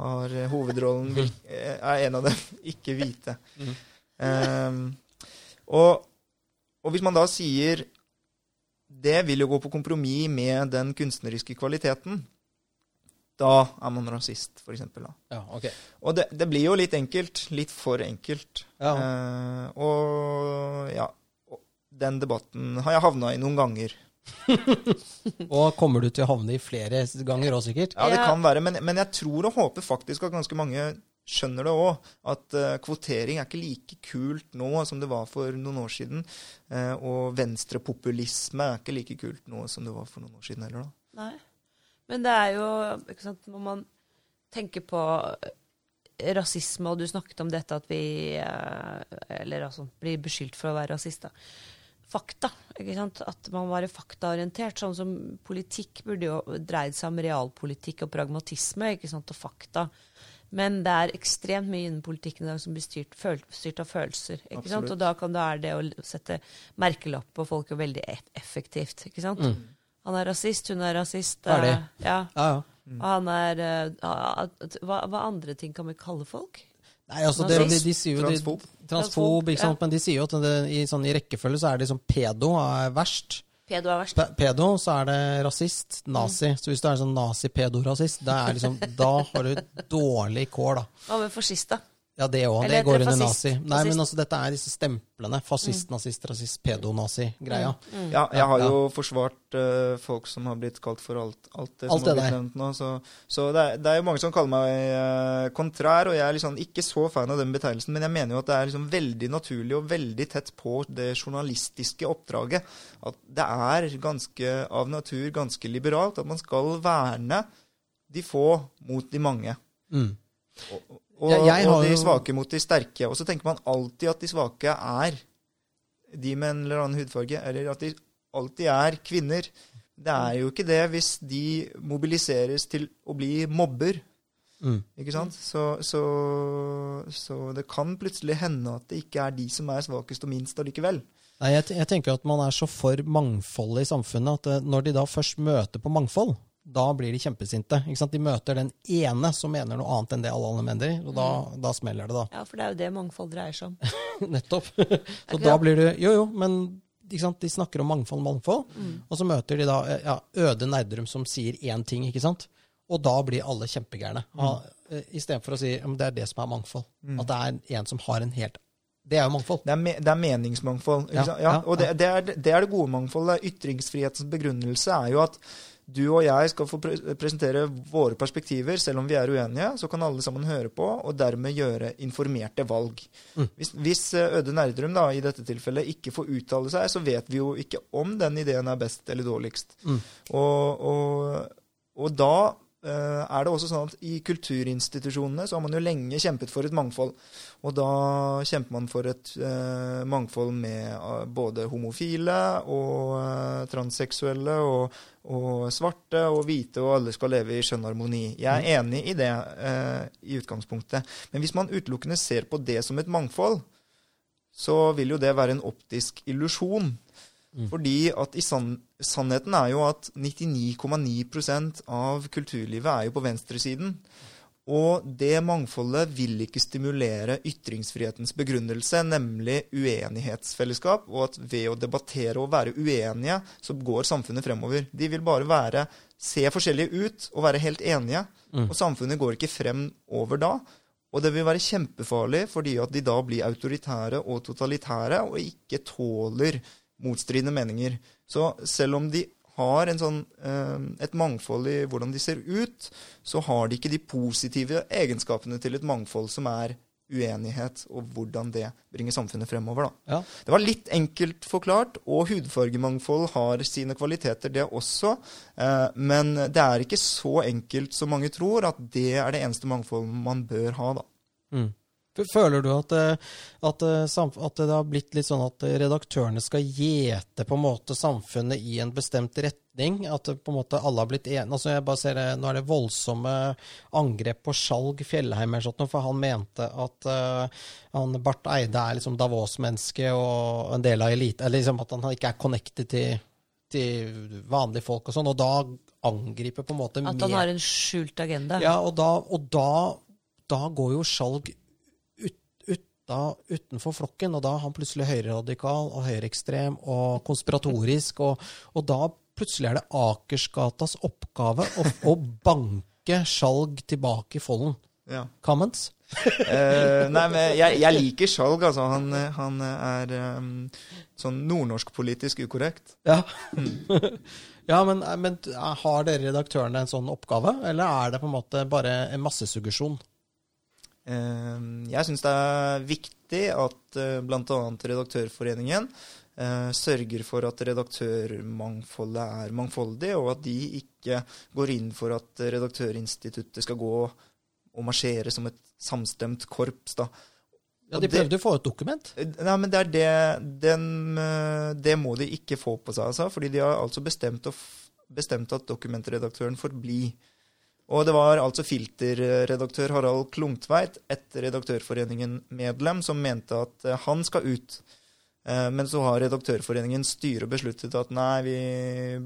Har eh, hovedrollen hvil- eh, Er en av dem [laughs] ikke hvite? Mhm. Eh, og, og hvis man da sier det vil jo gå på kompromiss med den kunstneriske kvaliteten, da er man rasist, for eksempel. Da. Ja, okay. Og det, det blir jo litt enkelt. Litt for enkelt. Ja. Eh, og ja Den debatten har jeg havna i noen ganger. [laughs] Og kommer du til å havne i flere ganger òg, sikkert? Ja, det kan være, men, men jeg tror og håper faktisk at ganske mange skjønner det òg. At uh, kvotering er ikke like kult nå som det var for noen år siden. Uh, og venstrepopulisme er ikke like kult nå som det var for noen år siden heller. da. Nei. Men det er jo ikke sant, Når man tenker på eh, rasisme, og du snakket om dette at vi uh, Eller altså blir beskyldt for å være rasister. Fakta. ikke sant? At man var faktaorientert. Sånn som politikk burde jo dreid seg om realpolitikk og pragmatisme ikke sant? og fakta. Men det er ekstremt mye innen politikken i dag som blir styrt, føl styrt av følelser. ikke sant? Og da, kan, det være det å sette merkelapp på folk jo veldig effektivt. ikke sant? Mm. Han er rasist, hun er rasist. Ferdig. eh, Ja. Ja, ja. Mm. Og han er eh, hva, hva andre ting kan vi kalle folk? Nei, altså, det, de, de sier jo de, Transfob. Ikke sant? ja. Men de sier jo at det, i, sånn, i rekkefølge så er det liksom pedo er verst. Pedo er verst. Pe pedo, så er det rasist, nazi. Så hvis du er sånn nazi-pedo-rasist, liksom, da har du dårlig kår, da. Hva med fascist, da? Ja, det òg. Det går det under nazi. Nei, men altså, dette er disse stemplene. Fascist, nazist, rasist, pedo-nazi-greia. Mm. Ja, jeg har Ja, jo forsvart uh, folk som har blitt kalt for alt, alt det Alt som har det blitt der. nevnt nå. Så, så det, er, det er jo mange som kaller meg uh, kontrær, og jeg er liksom ikke så fan av den betegnelsen, men jeg mener jo at det er liksom veldig naturlig og veldig tett på det journalistiske oppdraget. At det er ganske av natur ganske liberalt at man skal verne de få mot de mange. Mm. Og, Ja, jeg og de svake mot de sterke. Og så tenker man alltid at de svake er de med en eller annen hudfarge, eller at de alltid er kvinner. Det er jo ikke det hvis de mobiliseres til å bli mobber. Mm. Ikke sant? Så, så, så det kan plutselig hende at det ikke er de som er svakest og minst allikevel. Nei, jeg, jeg tenker at man er så for mangfold i samfunnet at eh, når de da først møter på mangfold, da blir de kjempesinte. Ikke sant? De møter den ene som mener noe annet enn det alle andre mener, og da, da smeller det, da. Ja, for det er jo det mangfold dreier seg om. [laughs] Nettopp. [laughs] Så da blir det Jo, jo, men ikke sant? de snakker om mangfold, mangfold, og så møter de da eh, ja, Øde Nerdrum som sier én ting, ikke sant? Og da blir alle kjempegærne. Ja, eh, Istedenfor å si at det er det som er mangfold. At det er en som har en helt Det er jo mangfold. Det er, me, det er meningsmangfold. Ikke Ja, sant? Ja, ja, og det, det, er, det er det gode mangfoldet. Ytringsfrihetens begrunnelse er jo at du og jeg skal få pre presentere våre perspektiver, selv om vi er uenige. Så kan alle sammen høre på, og dermed gjøre informerte valg. Mm. Hvis, hvis eh, Øde Nerdrum da, i dette tilfellet ikke får uttale seg, så vet vi jo ikke om den ideen er best eller dårligst. Mm. Og, og, og da er det også sånn at i kulturinstitusjonene så har man jo lenge kjempet for et mangfold. Og da kjemper man for et uh, mangfold med eh, både homofile og uh, transseksuelle og, og svarte og hvite, og alle skal leve i skjønn harmoni. Jeg er enig i det uh, i utgangspunktet. Men hvis man utelukkende ser på det som et mangfold, så vil jo det være en optisk illusjon. Fordi at i sann sannheten er jo at 99,9% av kulturlivet er jo på venstresiden. Og det mangfoldet vil ikke stimulere ytringsfrihetens begrunnelse, nemlig uenighetsfellesskap, og at ved å debattere og være uenige, så går samfunnet fremover. De vil bare være, se forskjellige ut og være helt enige, og samfunnet går ikke fremover da. Og det vil være kjempefarlig fordi at de da blir autoritære og totalitære og ikke tåler motstridende meninger. Så selv om de har sånn, eh, et mangfold i hvordan de ser ut, så har de ikke de positive egenskapene til et mangfold som er uenighet, og hvordan det bringer samfunnet fremover. Ja. Det var litt enkelt forklart, og hudfargemangfold har sine kvaliteter, det også. Eh, men det er ikke så enkelt som mange tror, at det er det eneste mangfoldet man bør ha. da. Mm. Føler du at, eh, at, eh, at, det har blitt litt sånn at redaktørene skal gjete på en måte samfunnet i en bestemt retning? At på en måte alle har blitt enige? Altså jeg bare ser, Nå er det voldsomme angrep på Skjalg Fjellheim, for han mente at uh, han, Barth Eide er liksom Davos-menneske og en del av elite, eller liksom at han ikke er connected til, til vanlige folk og sånn, og da angriper på en måte At han har en skjult agenda? Ja, og da, og da, da går jo Skjalg da utenfor flokken, og da er han plutselig høyreradikal og høyreekstrem og konspiratorisk, og, og, da plutselig er det Akersgatas oppgave å, å banke Skjalg tilbake i folden. Ja. Comments? uh, nei, men jeg, jeg liker Skjalg, altså. Han, han er um, sånn nordnorsk-politisk ukorrekt. Ja. [laughs] ja, men, men har dere redaktørene en sånn oppgave, eller er det på en måte bare en massesuggesjon? Ehm, jeg syns det er viktig at eh, bl.a. Redaktørforeningen eh, sørger for at redaktørmangfoldet er mangfoldig, og at de ikke går inn for at Redaktørinstituttet skal gå og marsjere som et samstemt korps. da. Ja, De prøvde å få et dokument? Eh, nei, men det er det den, Det må de ikke få på seg, altså. Fordi de har altså bestemt, bestemt at dokumentredaktøren får bli. Og det var altså filterredaktør Harald Klungtveit, et Redaktørforeningen-medlem, som mente at eh, han skal ut. Eh, men så har Redaktørforeningens styre besluttet at nei, vi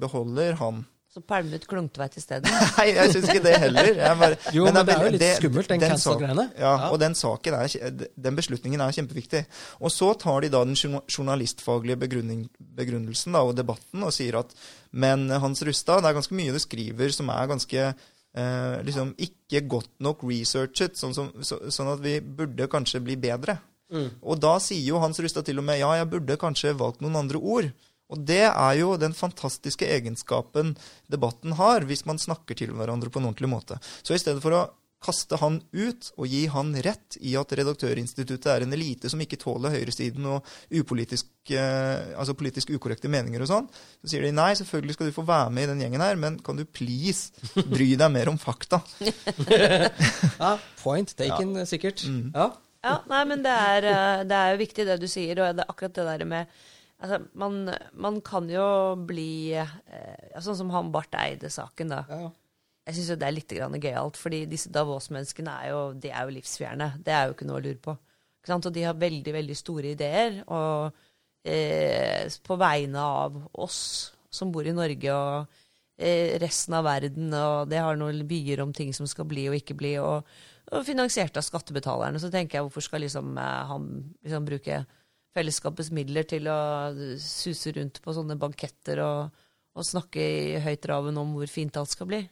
beholder han. Så pælmer ut Klungtveit i stedet? [laughs] nei, jeg syns ikke det heller. Bare, [laughs] jo, men, men, det er jo litt det, skummelt, den, den cancel-greiene. Ja, ja, og den, saken er, den beslutningen er kjempeviktig. Og så tar de da den journalistfaglige begrunnelsen da, og debatten og sier at men Hans Rustad, det er ganske mye du skriver som er ganske eh, liksom ikke godt nok researchet, sånn, som, så, sånn, at vi burde kanskje bli bedre. Mm. Og da sier jo Hans Rustad til og med ja, jeg burde kanskje valgt noen andre ord. Og det er jo den fantastiske egenskapen debatten har, hvis man snakker til hverandre på en ordentlig måte. Så i stedet for å kaste han ut og gi han rett i at Redaktørinstituttet er en elite som ikke tåler høyresiden og upolitisk, eh, altså politisk ukorrekte meninger og sånn. Så sier de nei, selvfølgelig skal du få være med i den gjengen her, men kan du please bry deg mer om fakta? [laughs] ja, point taken, ja. sikkert. Mm. Ja. ja. nei, men det er, eh, det er, jo viktig det du sier, og det er akkurat det der med Altså, man, man kan jo bli eh, Sånn som han Barth Eide-saken, da. Ja. Jeg syns det er litt gøyalt, fordi disse Davos-menneskene er, jo, jo livsfjerne. Det er jo ikke noe å lure på. Og de har veldig, veldig store ideer og, eh, på vegne av oss som bor i Norge og eh, resten av verden. Og det har noen byer om ting som skal bli og ikke bli, og, og finansiert av skattebetalerne. Så tenker jeg, hvorfor skal liksom, eh, han liksom bruke fellesskapets midler til å suse rundt på sånne banketter og, og snakke i høyt raven om hvor fint alt skal bli?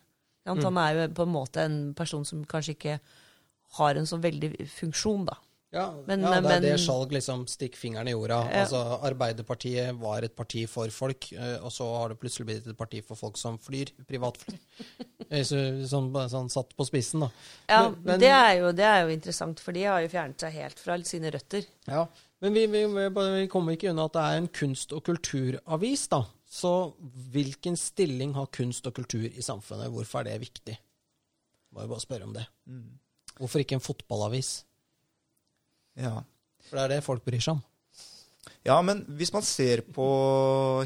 Mm. Han er jo på en måte en person som kanskje ikke har en så veldig funksjon, da. Ja, men, ja, det er men, det Skjalg liksom stikker fingeren i jorda. Ja. Altså, Arbeiderpartiet var et parti for folk, eh, og så har det plutselig blitt et parti for folk som flyr privatfly. [laughs] Eh, sånn, sånn satt på spissen, da. Ja, men, det, er jo, det, er jo, interessant, for de har jo fjernet seg helt fra sine røtter. Ja, Men vi, vi, vi kommer ikke unna at det er en kunst- og kulturavis, da. Så hvilken stilling har kunst og kultur i samfunnet? Hvorfor er det viktig? Må jo bare spørre om det. Mm. Hvorfor ikke en fotballavis? Ja. For det er det folk bryr seg om. Ja, men hvis man ser på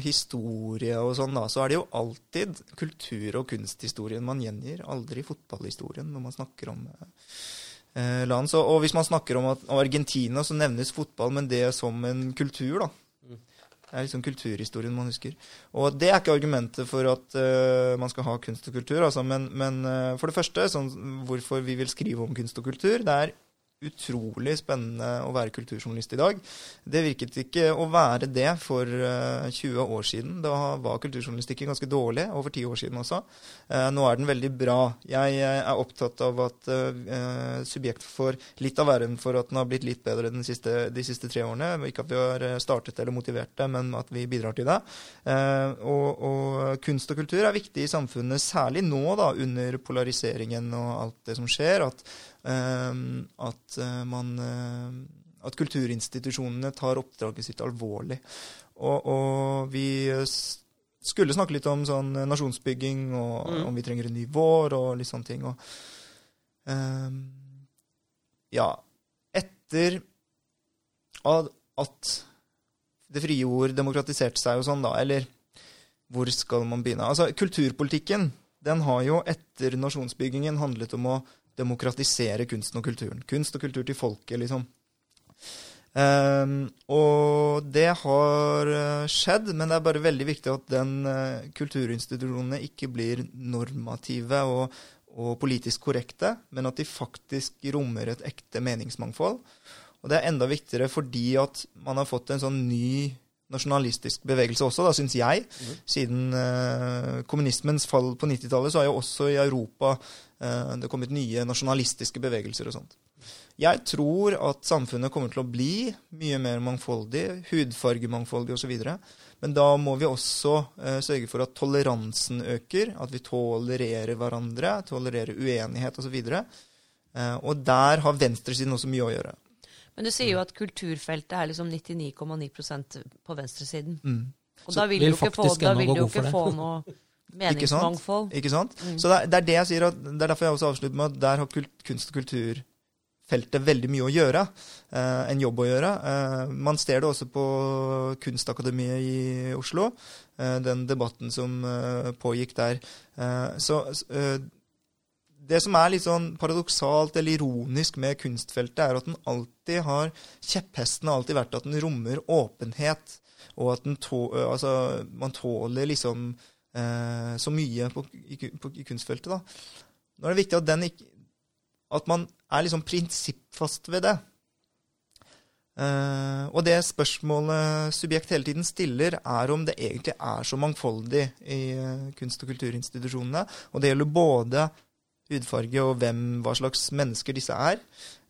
historie og sånn, da, så er det jo alltid kultur- og kunsthistorien man gjengir. Aldri fotballhistorien når man snakker om eh, land. Så, og hvis man snakker om, at, om Argentina, så nevnes fotball, men det som en kultur, da. Det er liksom kulturhistorien man husker. Og det er ikke argumentet for at uh, man skal ha kunst og kultur. Altså, men, men uh, for det første, sånn, hvorfor vi vil skrive om kunst og kultur, det er utrolig spennende å være kulturjournalist i dag. Det virket ikke å være det for 20 år siden. Da var kulturjournalistikken ganske dårlig, over ti år siden også. Nå er den veldig bra. Jeg er opptatt av at Subjekt får litt av æren for at den har blitt litt bedre siste, de siste tre årene. Ikke at vi har startet eller motivert det, men at vi bidrar til det. Og, og kunst og kultur er viktig i samfunnet, særlig nå da, under polariseringen og alt det som skjer. at at eh, man eh, at kulturinstitusjonene tar oppdraget sitt alvorlig. Og, og, vi skulle snakke litt om sånn nasjonsbygging, og mm. om vi trenger en ny vår, og litt sånne ting. Og, um, ja Etter at det frie ord demokratiserte seg og sånn, da, eller hvor skal man begynne? Altså, Kulturpolitikken den har jo etter nasjonsbyggingen handlet om å demokratisere kunsten og kulturen. Kunst og kultur til folket, liksom. Um, og det har uh, skjedd, men det er bare veldig viktig at den uh, kulturinstitusjonene ikke blir normative og, og, politisk korrekte, men at de faktisk rommer et ekte meningsmangfold. Og det er enda viktigere fordi at man har fått en sånn ny nasjonalistisk bevegelse også, da, syns jeg. Siden uh, kommunismens fall på 90-tallet, så har jo også i Europa uh, det kommet nye nasjonalistiske bevegelser og sånt. Jeg tror at samfunnet kommer til å bli mye mer mangfoldig, hudfargemangfoldig osv. Men da må vi også uh, sørge for at toleransen øker, at vi tolererer hverandre, tolererer uenighet osv. Uh, og der har venstresiden også mye å gjøre. Men du sier jo at kulturfeltet er liksom 99,9% på venstresiden. Mm. Og da vil du ikke få, da vil du ikke få noe meningsmangfold. [laughs] Ikke sant? Ikke sant? Mm. Så det er, det er, det jeg sier, og det er derfor jeg også avslutter med at der har kunst- og kulturfeltet veldig mye å gjøre. Eh, en jobb å gjøre. Eh, man ser det også på Kunstakademiet i Oslo. Eh, den debatten som pågikk der. Så det som er litt sånn paradoksalt eller ironisk med kunstfeltet, er at den alltid har Kjepphesten har alltid vært at den rommer åpenhet, og at tå, altså, man tåler liksom eh, så mye på, i, på, i, kunstfeltet. da. Nå er det viktig at, ikke, at man er liksom prinsippfast ved det. Uh, og det spørsmålet subjekt hele tiden stiller, er om det egentlig er så mangfoldig i uh, kunst- og kulturinstitusjonene. Og det gjelder både hudfarge og hvem, hva slags mennesker disse er.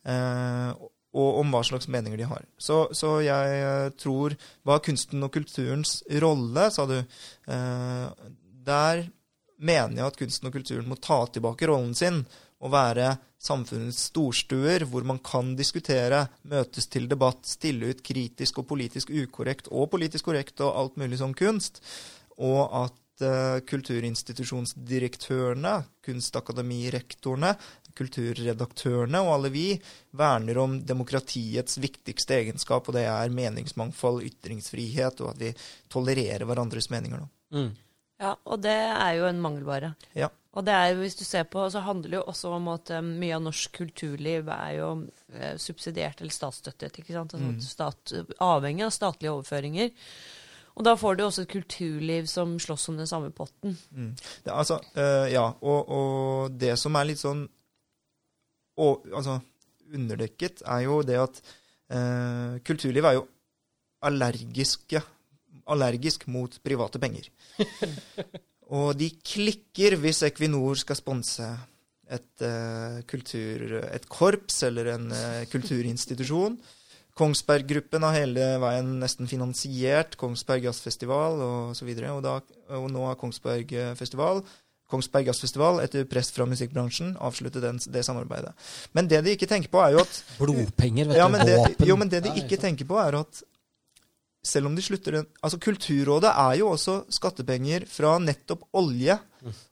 Eh, og om hva slags meninger de har. Så, så, jeg eh, tror Hva er kunsten og kulturens rolle, sa du. Eh, der mener jeg at kunsten og kulturen må ta tilbake rollen sin og være samfunnets storstuer, hvor man kan diskutere, møtes til debatt, stille ut kritisk og politisk ukorrekt og politisk korrekt og alt mulig sånn kunst. Og at kulturinstitusjonsdirektørene, kunstakademirektorene, kulturredaktørene og alle vi verner om demokratiets viktigste egenskap, og det er meningsmangfold, ytringsfrihet, og at vi tolererer hverandres meninger. Mm. Ja, og det er jo en mangelvare. Ja. Og det er jo, hvis du ser på, så handler det jo også om at um, mye av norsk kulturliv er jo uh, subsidiert eller statsstøttet. ikke sant? Altså, mm. stat, avhengig av statlige overføringer. Og da får du også et kulturliv som slåss om den samme potten. Mm. Det, altså, øh, ja, og, og, det som er litt sånn og, altså, underdekket, er jo det at øh, kulturlivet er jo allergiske, allergisk mot private penger. [laughs] og de klikker hvis Equinor skal sponse et, uh, kultur, et korps eller en kulturinstitusjon. Kongsberg Gruppen har hele veien nesten finansiert Kongsberg Jazzfestival osv. Og, og, da, og nå har Kongsberg eh, Festival Kongsberg Jazzfestival, etter press fra musikkbransjen, avsluttet den, det samarbeidet. Men det de ikke tenker på, er jo at Blodpenger, vet ja, du. Det, jo, men det de ikke tenker på, er at selv om de slutter Altså, Kulturrådet er jo også skattepenger fra nettopp olje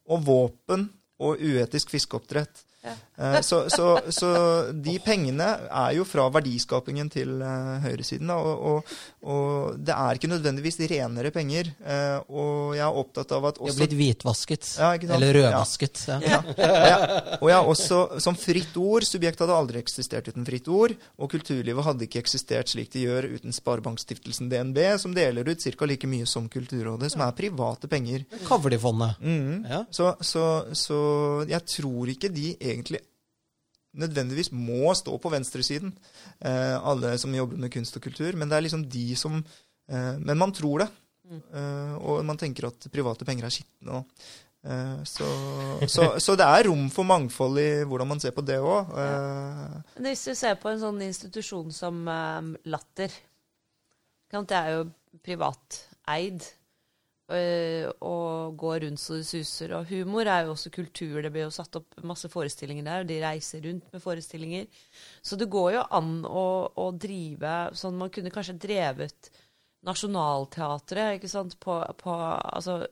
og våpen og uetisk fiskeoppdrett. Eh, så, så, så, de pengene er jo fra verdiskapingen til uh, høyresiden. Og, og, og, det er ikke nødvendigvis renere penger. Uh, og jeg er opptatt av at også De har blitt hvitvasket. Ja, eller rødvasket. Ja. Ja. Og jeg er også som fritt ord Subjekt hadde aldri eksistert uten fritt ord. Og kulturlivet hadde ikke eksistert slik de gjør uten Sparebankstiftelsen DNB, som deler ut ca. like mye som Kulturrådet, som er private penger. Kavlifondet. Mm. Så, så, jeg tror ikke de egentlig nødvendigvis må stå på venstresiden, eh, alle som jobber med kunst og kultur. Men det er liksom de som eh, Men man tror det. Eh, og man tenker at private penger er skitne. eh, så, så, så det er rom for mangfold i hvordan man ser på det òg. Hvis du ser på en sånn institusjon som Latter Det er jo privateid. Eh, og går rundt så det suser. Og humor er jo også kultur. Det blir jo satt opp masse forestillinger der. og De reiser rundt med forestillinger. Så det går jo an å, å drive sånn Man kunne kanskje drevet Nationaltheatret ikke sant, på, på altså,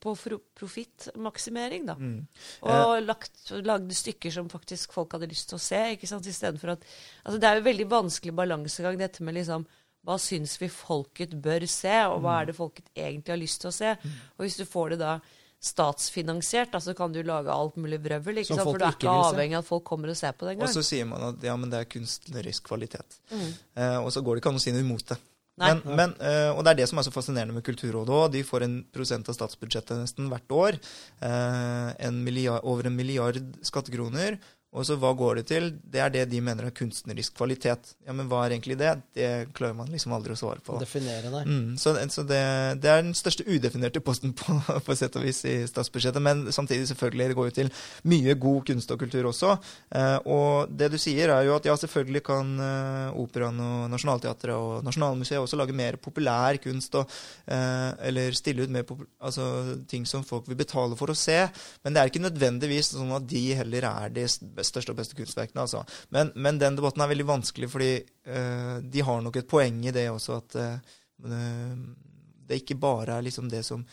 på profittmaksimering, da. Mm. Og lagt, lagde stykker som faktisk folk hadde lyst til å se. ikke sant, Istedenfor at altså Det er jo veldig vanskelig balansegang, dette med liksom hva syns vi folket bør se, og hva er det folket egentlig har lyst til å se? Og hvis du får det da statsfinansiert, da, så kan du lage alt mulig vrøvl. ikke Som sant? For du er ikke avhengig av at folk kommer og ser på det Og så sier man at ja, men det er kunstnerisk kvalitet. Mm. Eh, og så går det ikke an å si noe imot det. Men, men, eh, og det er det som er så fascinerende med Kulturrådet òg. De får en prosent av statsbudsjettet nesten hvert år. Eh, en milliard, over en milliard skattekroner. Og så hva går det til? Det er det de mener er kunstnerisk kvalitet. Ja, Men hva er egentlig det? Det klarer man liksom aldri å svare på. Definere det. Mm, så så det, det er den største udefinerte posten på, på sett og vis i statsbudsjettet. Men samtidig, selvfølgelig, det går jo til mye god kunst og kultur også. Eh, og det du sier, er jo at ja, selvfølgelig kan eh, Operaen og Nationaltheatret og Nasjonalmuseet også lage mer populær kunst, og, eh, eller stille ut mer altså, ting som folk vil betale for å se. Men det er ikke nødvendigvis sånn at de heller er de største og beste kunstverkene. Altså. Men, men den debatten er veldig vanskelig, fordi uh, de har nok et poeng i det også, at eh, det ikke bare er liksom det som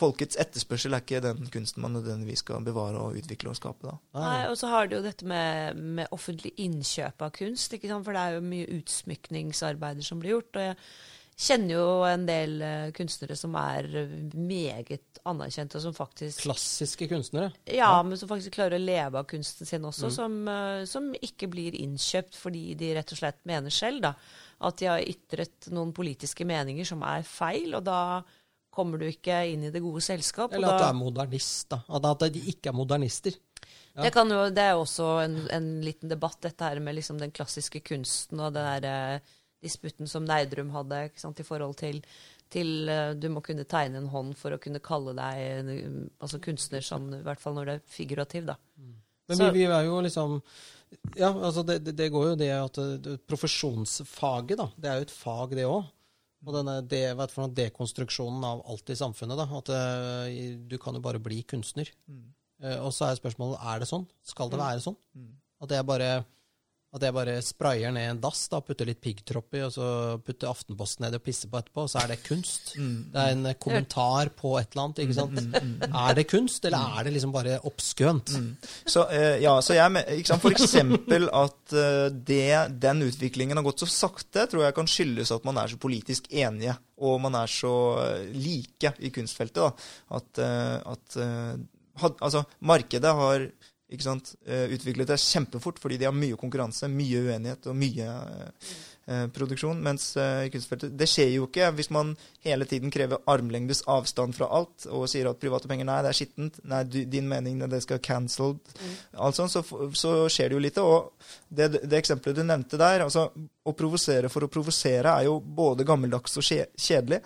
Folkets etterspørsel er ikke den kunsten man nødvendigvis skal bevare og utvikle og skape. da. Nei, og så har du jo dette med, med offentlig innkjøp av kunst, ikke sant? for det er jo mye utsmykningsarbeider som blir gjort. og jeg kjenner jo en del eh, kunstnere som er eh, meget anerkjente, og som faktisk Klassiske kunstnere. Ja, men som faktisk klarer å leve av kunsten sin også, som, eh, som ikke blir innkjøpt fordi de rett og slett mener selv da, at de har ytret noen politiske meninger som er feil, og da kommer du ikke inn i det gode selskap. Eller at du er modernist, da. At de ikke er modernister. Ja. det, kan jo, det er jo også en, en liten debatt, dette her med liksom den klassiske kunsten og det der eh, disputten som Neidrum hadde ikke sant, i forhold til, til uh, du må kunne tegne en hånd for å kunne kalle deg en, altså kunstner, sånn, i hvert fall når det er figurativ. da. Men vi, vi er jo liksom Ja, altså det, det, det går jo det at eh, det, profesjonsfaget, da, det er jo et fag, det òg. Og denne det for noe, dekonstruksjonen av alt i samfunnet, da. At uh, du kan jo bare bli kunstner. Eh, og så er spørsmålet er det sånn. Skal det være sånn? At det er bare at jeg bare sprayer ned en dass, da, putter litt piggtropp i, og så putter Aftenposten ned og pisser på etterpå, og så er det kunst. Det er en eh, kommentar på et eller annet. ikke sant? Er det kunst, eller er det liksom bare oppskønt? Så, uh, ja, så jeg, ikke sant, For eksempel at uh, det, den utviklingen har gått så sakte, tror jeg kan skyldes at man er så politisk enige, og man er så like i kunstfeltet. da, At, uh, at had, altså, markedet har ikke sant, eh, utviklet seg kjempefort fordi de har mye konkurranse, mye uenighet og mye eh, eh, produksjon. Mens eh, kunstfeltet Det skjer jo ikke hvis man hele tiden krever armlengdes avstand fra alt og sier at private penger nei, det er skittent, nei, du, din mening det skal cancelled. alt sånt, så, så skjer det jo lite. Og det, det eksempelet du nevnte der, altså å provosere for å provosere, er jo både gammeldags og kjedelig.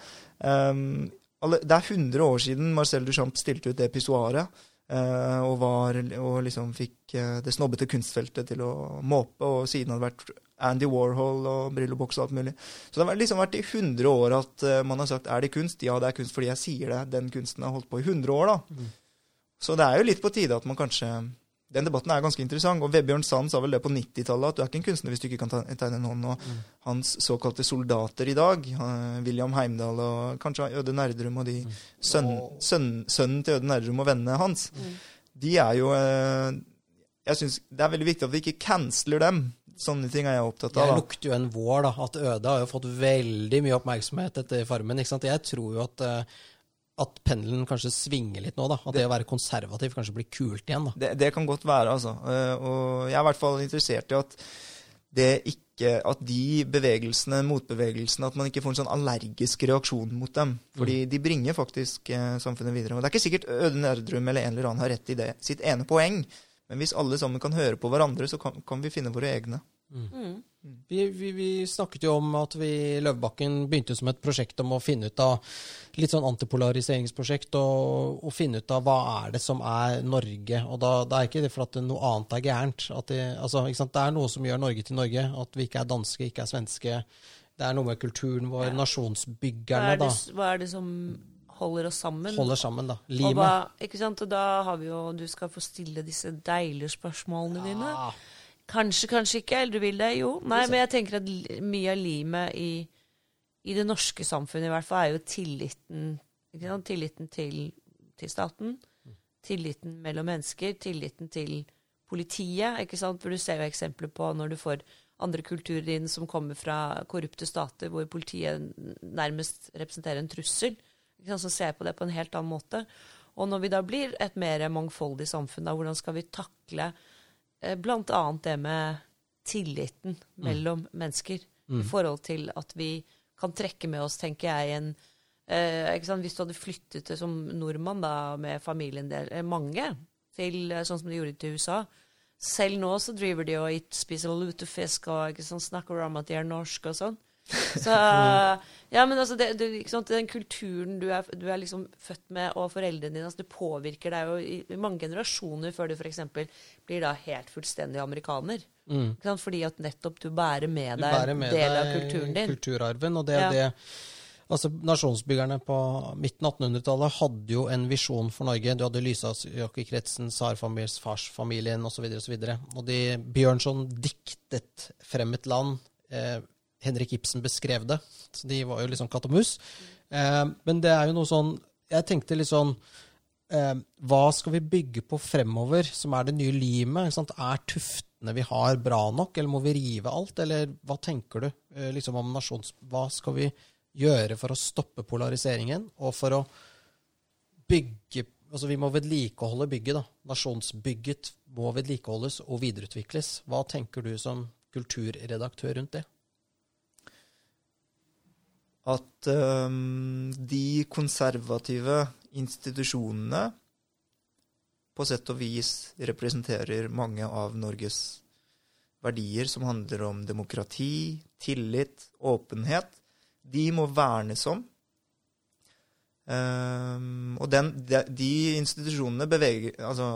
Um, alle, det er 100 år siden Marcel Duchamp stilte ut det pissoaret. Eh, og, var, og liksom fikk eh, det snobbete kunstfeltet til å måpe, og siden hadde vært Andy Warhol og brilleboks og alt mulig. Så det har liksom vært i 100 år at eh, man har sagt er det kunst? Ja, det er kunst fordi jeg sier det. Den kunsten har holdt på i 100 år, da. Så det er jo litt på tide at man kanskje Den debatten er ganske interessant. Og Vebjørn Sand sa vel det på 90-tallet, at du er ikke en kunstner hvis du ikke kan tegne en hånd. Og hans såkalte soldater i dag, William Heimdal og kanskje Øde Nerdrum og de sønn, sønn, sønnen til Øde Nerdrum og vennene hans, de er jo eh, Jeg syns det er veldig viktig at vi ikke canceler dem. Sånne ting er jeg opptatt av. Jeg lukter jo en vår, da. At Øde har jo fått veldig mye oppmerksomhet etter Farmen. ikke sant? Jeg tror jo at, eh, at pendelen kanskje svinger litt nå. da. At det, å være konservativ kanskje blir kult igjen. da. Det, det kan godt være, altså. Eh, Og jeg er i hvert fall interessert i at det ikke At de bevegelsene, motbevegelsene, at man ikke får en sånn allergisk reaksjon mot dem. Fordi de bringer faktisk eh, samfunnet videre. Og det er ikke sikkert Øde Erdrum eller en eller annen har rett i det. Sitt ene poeng. Men hvis alle sammen kan høre på hverandre, så kan, kan vi finne våre egne. Mm. Vi, vi, vi snakket jo om at vi i Løvebakken begynte som et prosjekt om å finne ut av litt sånn antipolariseringsprosjekt og, og finne ut av hva er det som er Norge. Og da, da er ikke det for at noe annet er gærent. At det, altså, det er noe som gjør Norge til Norge. At vi ikke er danske, ikke er svenske. Det er noe med kulturen vår, Ja. Nasjonsbyggerne, hva det, da. hva er det som holder oss sammen? Holder sammen, da. Og, Limet. ikke sant? og da har vi jo Du skal få stille disse deilige spørsmålene dine. Kanskje, kanskje ikke. Eller du vil det? Jo. Nei, men jeg tenker at mye av limet i, i det norske samfunnet i hvert fall er jo tilliten. Tilliten til, til staten. Tilliten mellom mennesker. Tilliten til politiet. ikke sant? For du ser jo eksempler på når du får andre kulturer inn som kommer fra korrupte stater, hvor politiet nærmest representerer en trussel. Ikke sant? Så ser jeg på det på en helt annen måte. Og når vi da blir et mer mangfoldig samfunn, da, hvordan skal vi takle blant annet det med tilliten mellom mennesker? I forhold til at vi kan trekke med oss, tenker jeg, en eh? Hvis du hadde flyttet som nordmann da, med familien del, eh, mange, til eh, sånn som de gjorde til USA Selv nå så driver de og spiser lutefisk og ikke sant, snakker om at de er norske og sånn. Så Ja, men altså, det, det, den kulturen du er, du er liksom født med, og foreldrene dine, altså, det påvirker deg jo i, i mange generasjoner før du f.eks. blir da helt fullstendig amerikaner. Mm. Fordi at nettopp du bærer med deg bærer med del av kulturen din. kulturarven, og det er Ja. det Altså, Nasjonsbyggerne på midten av 1800-tallet hadde jo en visjon for Norge. Du hadde Lysaker-kretsen, tsarfamiliens farsfamilien osv. Og, så videre. og de, Bjørnson diktet frem et land. Eh, Henrik Ibsen beskrev det. Så de var jo liksom katt og mus. Eh, men det er jo noe sånn Jeg tenkte litt sånn eh, Hva skal vi bygge på fremover, som er det nye limet? Er tuftene vi har, bra nok, eller må vi rive alt? Eller hva tenker du eh, liksom om nasjons... Hva skal vi gjøre for å stoppe polariseringen, og for å bygge Altså, vi må vedlikeholde bygget, da. Nasjonsbygget må vedlikeholdes og videreutvikles. Hva tenker du som kulturredaktør rundt det? At um, de konservative institusjonene på sett og vis representerer mange av Norges verdier som handler om demokrati, tillit, åpenhet. De må vernes om. Um, og den, de, de institusjonene beveger, altså,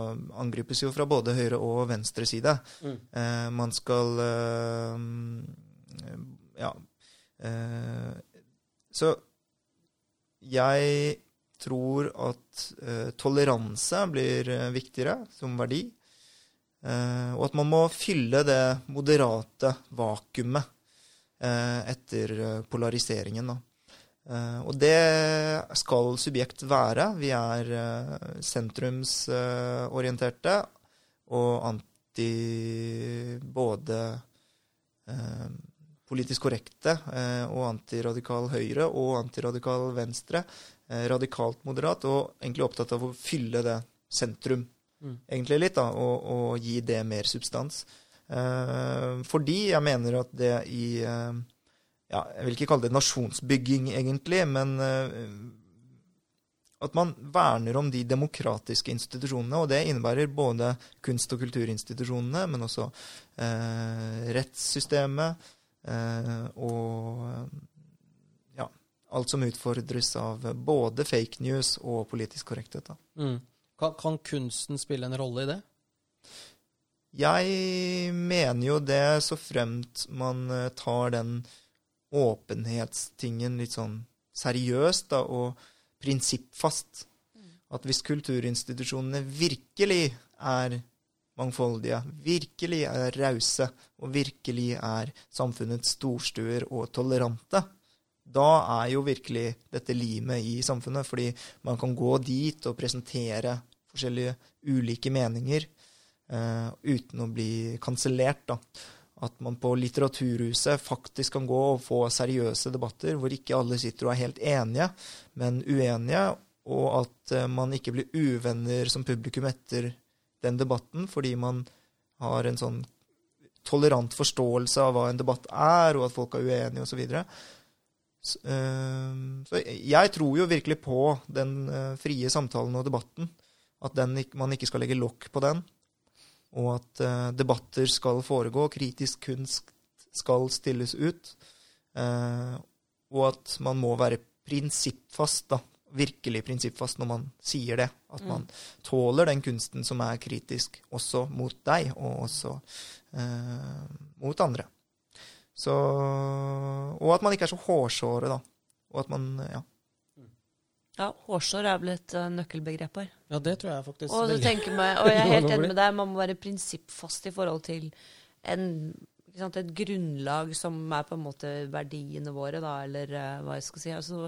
angripes jo fra både høyre og venstre side. Uh, man skal uh, Ja. eh, så jeg tror at eh, toleranse blir eh, viktigere som verdi. Eh, og at man må fylle det moderate vakuumet eh, etter eh, polariseringen. Eh, og det skal subjekt være. Vi er sentrumsorienterte og anti både politisk korrekte eh, og antiradikal høyre og antiradikal venstre. Eh, radikalt moderat og egentlig opptatt av å fylle det sentrum Mm. egentlig litt, da, og, og gi det mer substans. Eh, fordi jeg mener at det i ja, Jeg vil ikke kalle det nasjonsbygging, egentlig, men at man verner om de demokratiske institusjonene. Og det innebærer både kunst- og kulturinstitusjonene, men også eh, rettssystemet og ja, alt som utfordres av både fake news og politisk korrekthet. Da. Mm. Kan, kan kunsten spille en rolle i det? Jeg mener jo det så fremt man eh, tar den åpenhetstingen litt sånn seriøst da, og prinsippfast. At hvis kulturinstitusjonene virkelig er mangfoldige, virkelig er rause og virkelig er samfunnets storstuer og tolerante, da er jo virkelig dette limet i samfunnet. Fordi man kan gå dit og presentere forskjellige ulike meninger eh, uten å bli kansellert. At man på Litteraturhuset faktisk kan gå og få seriøse debatter hvor ikke alle sitter og er helt enige, men uenige, og at eh, man ikke blir uvenner som publikum etter den debatten fordi man har en sånn tolerant forståelse av hva en debatt er, og at folk er uenige osv. Så, videre. så, eh, så jeg tror jo virkelig på den eh, frie samtalen og debatten. At den, man ikke skal legge lokk på den. og at eh, debatter skal foregå, kritisk kunst skal stilles ut, eh, og at man må være prinsippfast, da, virkelig prinsippfast når man sier det. At man tåler den kunsten som er kritisk, også mot deg, og også eh, mot andre. Så, og at man ikke er så hårsåre, da. Og at man Ja. Ja, hårsår er vel et uh, nøkkelbegrep her. Ja, det tror jeg faktisk Og, du veldig- meg, og jeg er helt [laughs] enig med deg, man må være prinsippfast i forhold til en, sant, et grunnlag som er på en måte verdiene våre, da, eller uh, hva jeg skal si. Altså,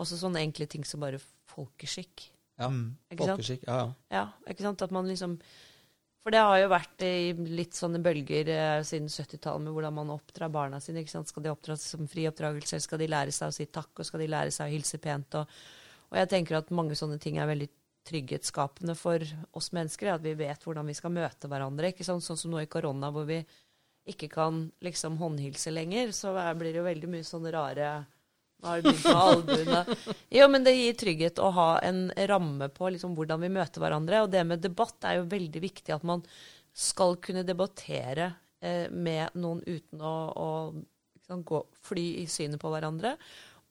også sånne enkle ting som bare folkeskikk. Ja, Mm. Folkeskikk. Ja, ja. Ja, ikke sant? At man liksom For det har jo vært i litt sånne bølger eh, siden 70-tallet med hvordan man oppdrar barna sine. ikke sant? Skal de oppdras som fri oppdragelse, eller skal de lære seg å si takk, og skal de lære seg å hilse pent? Og, og jeg tenker at mange sånne ting er veldig trygghetsskapende for oss mennesker. At vi vet hvordan vi skal møte hverandre. ikke sant? Sånn som nå i korona, hvor vi ikke kan liksom håndhilse lenger, så blir det jo veldig mye sånne rare nå har begynt med albuene. Jo, men det gir trygghet å ha en ramme på liksom hvordan vi møter hverandre. Og det med debatt er jo veldig viktig at man skal kunne debattere eh, med noen uten å, å sant, gå, fly i synet på hverandre.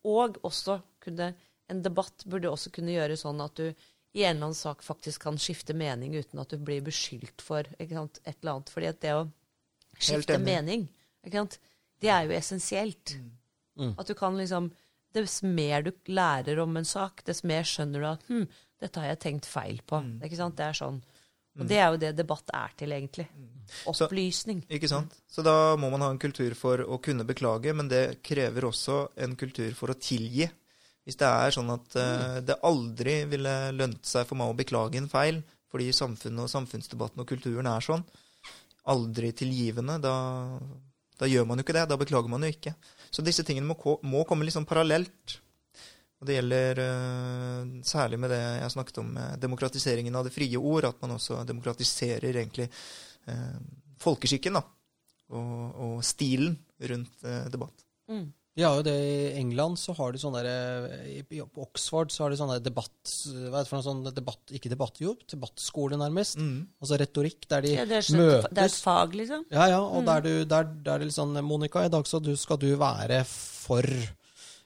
Og også kunne En debatt burde også kunne gjøre sånn at du i en eller annen sak faktisk kan skifte mening uten at du blir beskyldt for sant, et eller annet. Fordi at det å skifte mening, det er jo essensielt. Mm. At du kan liksom Dess mer du lærer om en sak, dess mer skjønner du at hm, dette har jeg tenkt feil på. Mm. Ikke sant? Det er sånn. Og det er jo det debatt er til, egentlig. Så- Opplysning. Ikke sant? Så da må man ha en kultur for å kunne beklage, men det krever også en kultur for å tilgi. Hvis det er sånn at uh, det aldri ville lønt seg for meg å beklage en feil, fordi samfunnet og samfunnsdebatten og kulturen er sånn, aldri tilgivende, da, da gjør man jo ikke det. Da beklager man jo ikke. Så disse tingene må, må komme liksom parallelt. Og det gjelder uh, særlig med det jeg snakket om, med demokratiseringen av det frie ord, at man også demokratiserer egentlig uh, folkeskikken, da. Og, og stilen rundt debatt. Mm. De har jo det i England, så har de sånn der i- i- Oxford så har de sånn der debatt... Hva heter det for noe sånn debatt... Ikke debatt, jo. Debattskole, nærmest. Mm. Altså retorikk, der de Ja, det, er sånn, det er et fag, liksom. Ja, ja, og der, du, der, der er det litt sånn Monica, i dag så du, skal du være for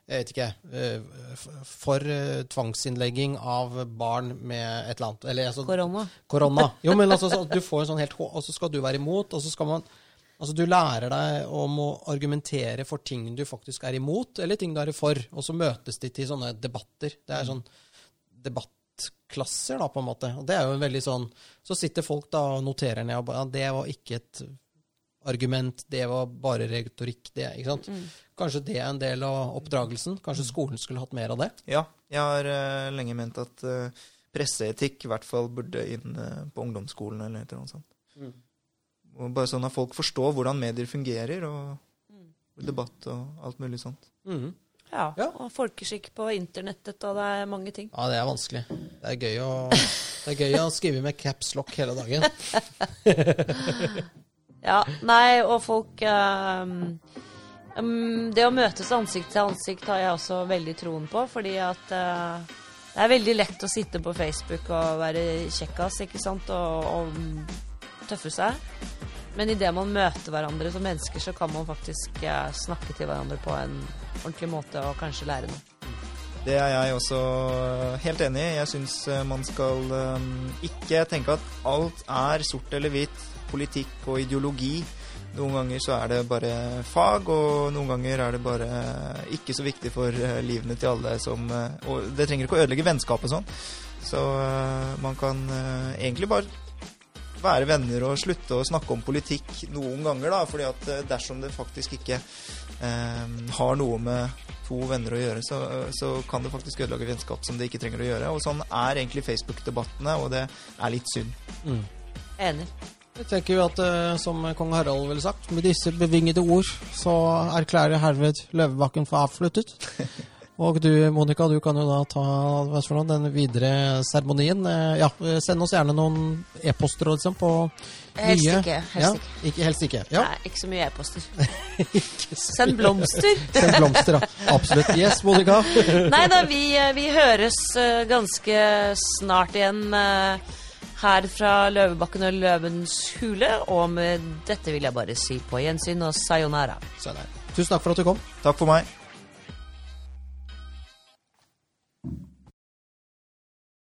Jeg vet ikke eh, For eh, tvangsinnlegging av barn med et eller annet Eller altså Korona. korona. [laughs] Jo, men altså, så, du får en sånn helt Og så skal du være imot, og så skal man Altså, du lærer deg om å argumentere for ting du faktisk er imot, eller ting du er for, og så møtes de til sånne debatter. Det er sånn debattklasser, da, på en måte. Og det er jo en veldig sånn Så sitter folk da og noterer ned og bare Ja, det var ikke et argument, det var bare retorikk, det, ikke sant. Kanskje det er en del av oppdragelsen? Kanskje skolen skulle hatt mer av det? Ja, jeg har uh, lenge ment at uh, presseetikk i hvert fall burde inn uh, på ungdomsskolen eller noe sånt. Mm. Og bare sånn at folk forstår hvordan medier fungerer, og debatt og alt mulig sånt. Mm. Ja. Ja. Og folkeskikk på internettet, og det er mange ting. Ja, det er vanskelig. Det er gøy å, det er gøy å skrive med caps lock hele dagen. [laughs] Ja, nei, og folk um, um, Det å møtes ansikt til ansikt har jeg også veldig troen på, fordi at uh, det er veldig lett å sitte på Facebook og være kjekkas, ikke sant, og, og tøffe seg. Men idet man møter hverandre som mennesker, så kan man faktisk eh, snakke til hverandre på en ordentlig måte og kanskje lære noe. Det er jeg også helt enig i. Jeg syns man skal eh, ikke tenke at alt er sort eller hvitt, politikk og ideologi. Noen ganger så er det bare fag, og noen ganger er det bare ikke så viktig for eh, livene til alle som eh, Og det trenger ikke å ødelegge vennskapet sånn. Så eh, man kan eh, egentlig bare være venner og slutte å snakke om politikk noen ganger, da. fordi at eh, dersom det faktisk ikke eh, har noe med to venner å gjøre, så, så kan det faktisk ødelegge vennskap som det ikke trenger å gjøre. Og sånn er egentlig Facebook-debattene, og det er litt synd. Mm. Enig. Jeg tenker jo at, eh, som kong Harald ville sagt, med disse bevingede ord, så erklærer jeg herved Løvebakken for avsluttet. [laughs] Og du, Monica, du kan jo da ta noe, den videre seremonien. Eh, Ja, eh, send oss gjerne noen e-poster liksom, på Helst nye ikke. Helst ja, ikke. ikke. Helst ikke. Ja, Nei, ikke så mye e-poster. [laughs] Send blomster. [laughs] Send blomster, ja. Absolutt. Yes, Monica. [laughs] Nei da, vi, vi høres eh, ganske snart igjen eh, her fra Løvebakken og Løvens hule. Og med dette vil jeg bare si på gjensyn og sayonara. Tusen takk for at du kom. Takk for meg.